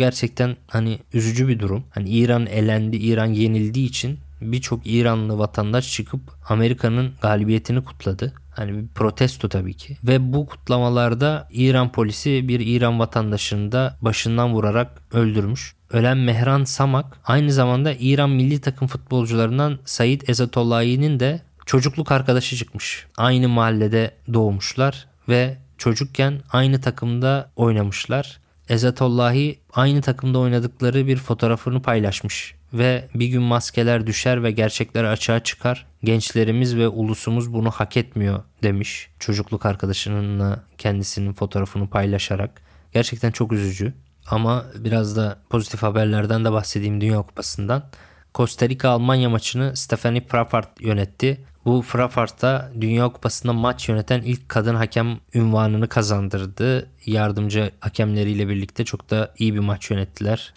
Gerçekten hani üzücü bir durum. Hani İran elendi, İran yenildiği için birçok İranlı vatandaş çıkıp Amerika'nın galibiyetini kutladı. Hani bir protesto tabii ki. Ve bu kutlamalarda İran polisi bir İran vatandaşını da başından vurarak öldürmüş. ölen Mehran Samak aynı zamanda İran milli takım futbolcularından Said Ezatollahi'nin de çocukluk arkadaşı çıkmış. Aynı mahallede doğmuşlar ve çocukken aynı takımda oynamışlar. Ezatollahi aynı takımda oynadıkları bir fotoğrafını paylaşmış ve bir gün maskeler düşer ve gerçekler açığa çıkar. Gençlerimiz ve ulusumuz bunu hak etmiyor demiş. Çocukluk arkadaşınınla kendisinin fotoğrafını paylaşarak. Gerçekten çok üzücü. Ama biraz da pozitif haberlerden de bahsedeyim Dünya Kupası'ndan. Costa Rica Almanya maçını Stephanie Frappart yönetti. Bu Frappart da Dünya Kupası'nda maç yöneten ilk kadın hakem ünvanını kazandırdı. Yardımcı hakemleriyle birlikte çok da iyi bir maç yönettiler.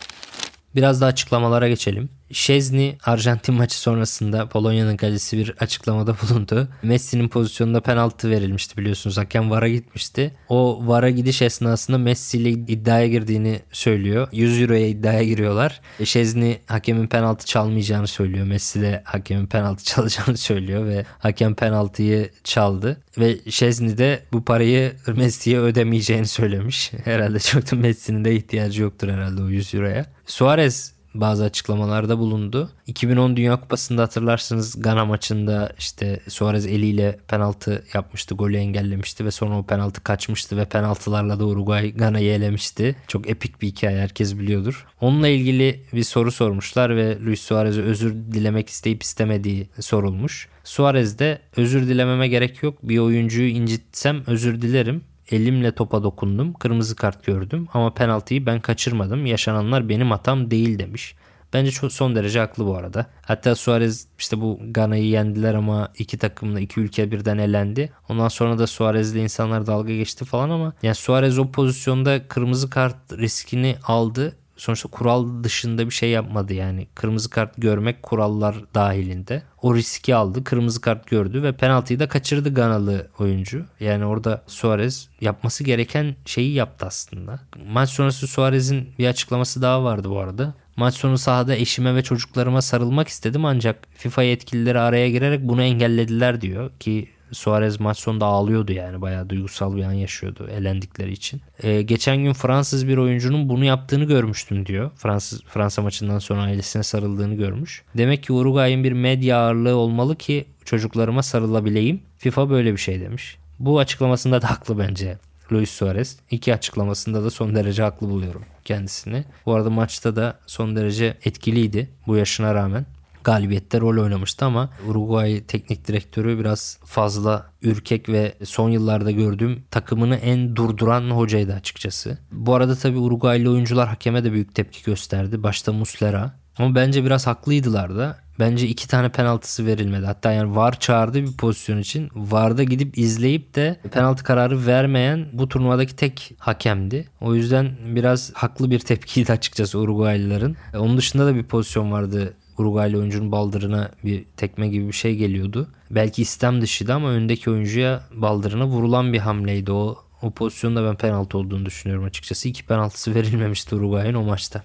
Biraz da açıklamalara geçelim. Şezni Arjantin maçı sonrasında Polonya'nın kalecisi bir açıklamada bulundu. Messi'nin pozisyonunda penaltı verilmişti biliyorsunuz. Hakem VAR'a gitmişti. O VAR'a gidiş esnasında Messi ile iddiaya girdiğini söylüyor. 100 euroya iddiaya giriyorlar. Şezni hakemin penaltı çalmayacağını söylüyor. Messi de hakemin penaltı çalacağını söylüyor ve hakem penaltıyı çaldı. Ve Şezni de bu parayı Messi'ye ödemeyeceğini söylemiş. Herhalde çok da Messi'nin de ihtiyacı yoktur herhalde o 100 euroya. Suarez bazı açıklamalarda bulundu. 2010 Dünya Kupası'nda hatırlarsınız Gana maçında işte Suarez eliyle penaltı yapmıştı, golü engellemişti ve sonra o penaltı kaçmıştı ve penaltılarla da Uruguay Gana'yı elemişti. Çok epik bir hikaye herkes biliyordur. Onunla ilgili bir soru sormuşlar ve Luis Suarez'e özür dilemek isteyip istemediği sorulmuş. Suarez de özür dilememe gerek yok. Bir oyuncuyu incitsem özür dilerim Elimle topa dokundum. Kırmızı kart gördüm ama penaltıyı ben kaçırmadım. Yaşananlar benim hatam değil demiş. Bence çok son derece haklı bu arada. Hatta Suarez işte bu Gana'yı yendiler ama iki takımla iki ülke birden elendi. Ondan sonra da Suarez'le insanlar dalga geçti falan ama yani Suarez o pozisyonda kırmızı kart riskini aldı sonuçta kural dışında bir şey yapmadı yani. Kırmızı kart görmek kurallar dahilinde. O riski aldı. Kırmızı kart gördü ve penaltıyı da kaçırdı Ganalı oyuncu. Yani orada Suarez yapması gereken şeyi yaptı aslında. Maç sonrası Suarez'in bir açıklaması daha vardı bu arada. Maç sonu sahada eşime ve çocuklarıma sarılmak istedim ancak FIFA yetkilileri araya girerek bunu engellediler diyor ki Suarez maç sonunda ağlıyordu yani bayağı duygusal bir an yaşıyordu elendikleri için. Ee, geçen gün Fransız bir oyuncunun bunu yaptığını görmüştüm diyor. Fransız Fransa maçından sonra ailesine sarıldığını görmüş. Demek ki Uruguay'ın bir medya ağırlığı olmalı ki çocuklarıma sarılabileyim. FIFA böyle bir şey demiş. Bu açıklamasında da haklı bence. Luis Suarez. İki açıklamasında da son derece haklı buluyorum kendisini. Bu arada maçta da son derece etkiliydi bu yaşına rağmen galibiyette rol oynamıştı ama Uruguay teknik direktörü biraz fazla ürkek ve son yıllarda gördüğüm takımını en durduran hocaydı açıkçası. Bu arada tabii Uruguaylı oyuncular hakeme de büyük tepki gösterdi. Başta Muslera. Ama bence biraz haklıydılar da. Bence iki tane penaltısı verilmedi. Hatta yani VAR çağırdı bir pozisyon için. VAR'da gidip izleyip de penaltı kararı vermeyen bu turnuvadaki tek hakemdi. O yüzden biraz haklı bir tepkiydi açıkçası Uruguaylıların. Onun dışında da bir pozisyon vardı Uruguaylı oyuncunun baldırına bir tekme gibi bir şey geliyordu. Belki istem dışıydı ama öndeki oyuncuya baldırına vurulan bir hamleydi o. O pozisyonda ben penaltı olduğunu düşünüyorum açıkçası. İki penaltısı verilmemişti Uruguay'ın o maçta.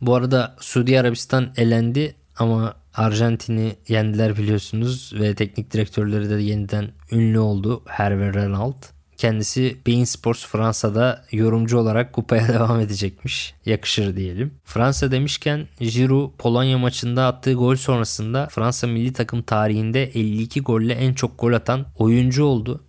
Bu arada Suudi Arabistan elendi ama Arjantin'i yendiler biliyorsunuz ve teknik direktörleri de yeniden ünlü oldu. Hervé Renald. Kendisi Bein Sports Fransa'da yorumcu olarak kupaya devam edecekmiş. Yakışır diyelim. Fransa demişken Giroud Polonya maçında attığı gol sonrasında Fransa milli takım tarihinde 52 golle en çok gol atan oyuncu oldu.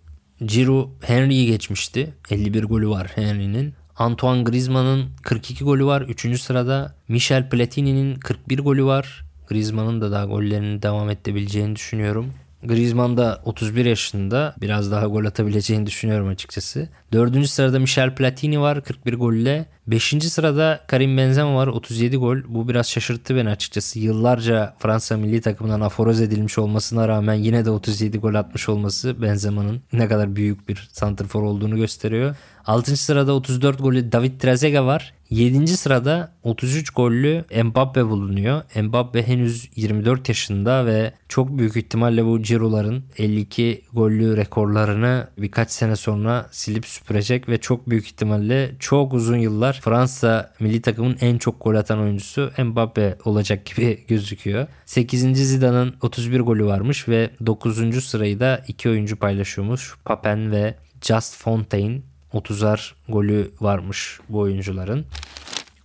Giroud Henry'yi geçmişti. 51 golü var Henry'nin. Antoine Griezmann'ın 42 golü var. 3. sırada Michel Platini'nin 41 golü var. Griezmann'ın da daha gollerini devam edebileceğini düşünüyorum. Griezmann da 31 yaşında. Biraz daha gol atabileceğini düşünüyorum açıkçası. Dördüncü sırada Michel Platini var 41 golle. Beşinci sırada Karim Benzema var 37 gol. Bu biraz şaşırttı beni açıkçası. Yıllarca Fransa milli takımından aforoz edilmiş olmasına rağmen yine de 37 gol atmış olması Benzema'nın ne kadar büyük bir santrfor olduğunu gösteriyor. 6. sırada 34 golü David Trezeguet var. 7. sırada 33 gollü Mbappe bulunuyor. Mbappe henüz 24 yaşında ve çok büyük ihtimalle bu Ciro'ların 52 gollü rekorlarını birkaç sene sonra silip süpürecek ve çok büyük ihtimalle çok uzun yıllar Fransa milli takımın en çok gol atan oyuncusu Mbappe olacak gibi gözüküyor. 8. Zidane'ın 31 golü varmış ve 9. sırayı da iki oyuncu paylaşıyormuş. Papen ve Just Fontaine 30'ar golü varmış bu oyuncuların.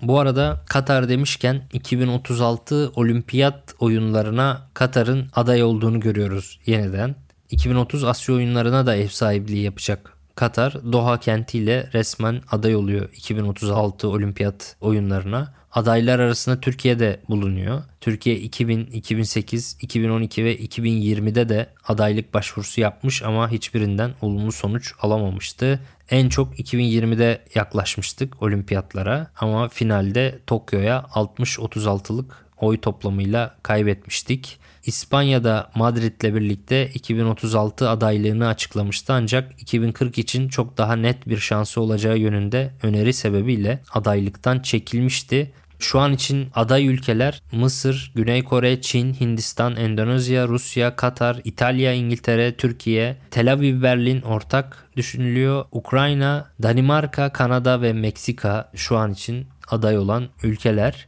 Bu arada Katar demişken 2036 olimpiyat oyunlarına Katar'ın aday olduğunu görüyoruz yeniden. 2030 Asya oyunlarına da ev sahipliği yapacak Katar Doha kentiyle resmen aday oluyor 2036 olimpiyat oyunlarına. Adaylar arasında Türkiye de bulunuyor. Türkiye 2000, 2008, 2012 ve 2020'de de adaylık başvurusu yapmış ama hiçbirinden olumlu sonuç alamamıştı. En çok 2020'de yaklaşmıştık olimpiyatlara ama finalde Tokyo'ya 60-36'lık oy toplamıyla kaybetmiştik. İspanya'da Madrid'le birlikte 2036 adaylığını açıklamıştı ancak 2040 için çok daha net bir şansı olacağı yönünde öneri sebebiyle adaylıktan çekilmişti. Şu an için aday ülkeler Mısır, Güney Kore, Çin, Hindistan, Endonezya, Rusya, Katar, İtalya, İngiltere, Türkiye, Tel Aviv, Berlin ortak düşünülüyor. Ukrayna, Danimarka, Kanada ve Meksika şu an için aday olan ülkeler.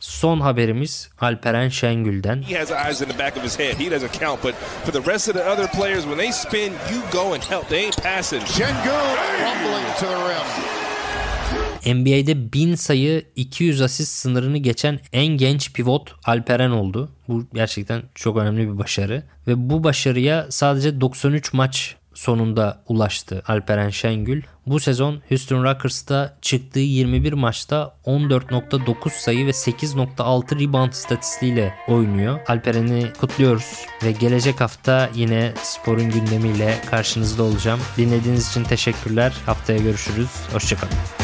Son haberimiz Alperen Şengül'den. Şengül NBA'de 1000 sayı 200 asist sınırını geçen en genç pivot Alperen oldu. Bu gerçekten çok önemli bir başarı. Ve bu başarıya sadece 93 maç sonunda ulaştı Alperen Şengül. Bu sezon Houston Rockets'ta çıktığı 21 maçta 14.9 sayı ve 8.6 rebound istatistiğiyle oynuyor. Alperen'i kutluyoruz ve gelecek hafta yine sporun gündemiyle karşınızda olacağım. Dinlediğiniz için teşekkürler. Haftaya görüşürüz. Hoşçakalın.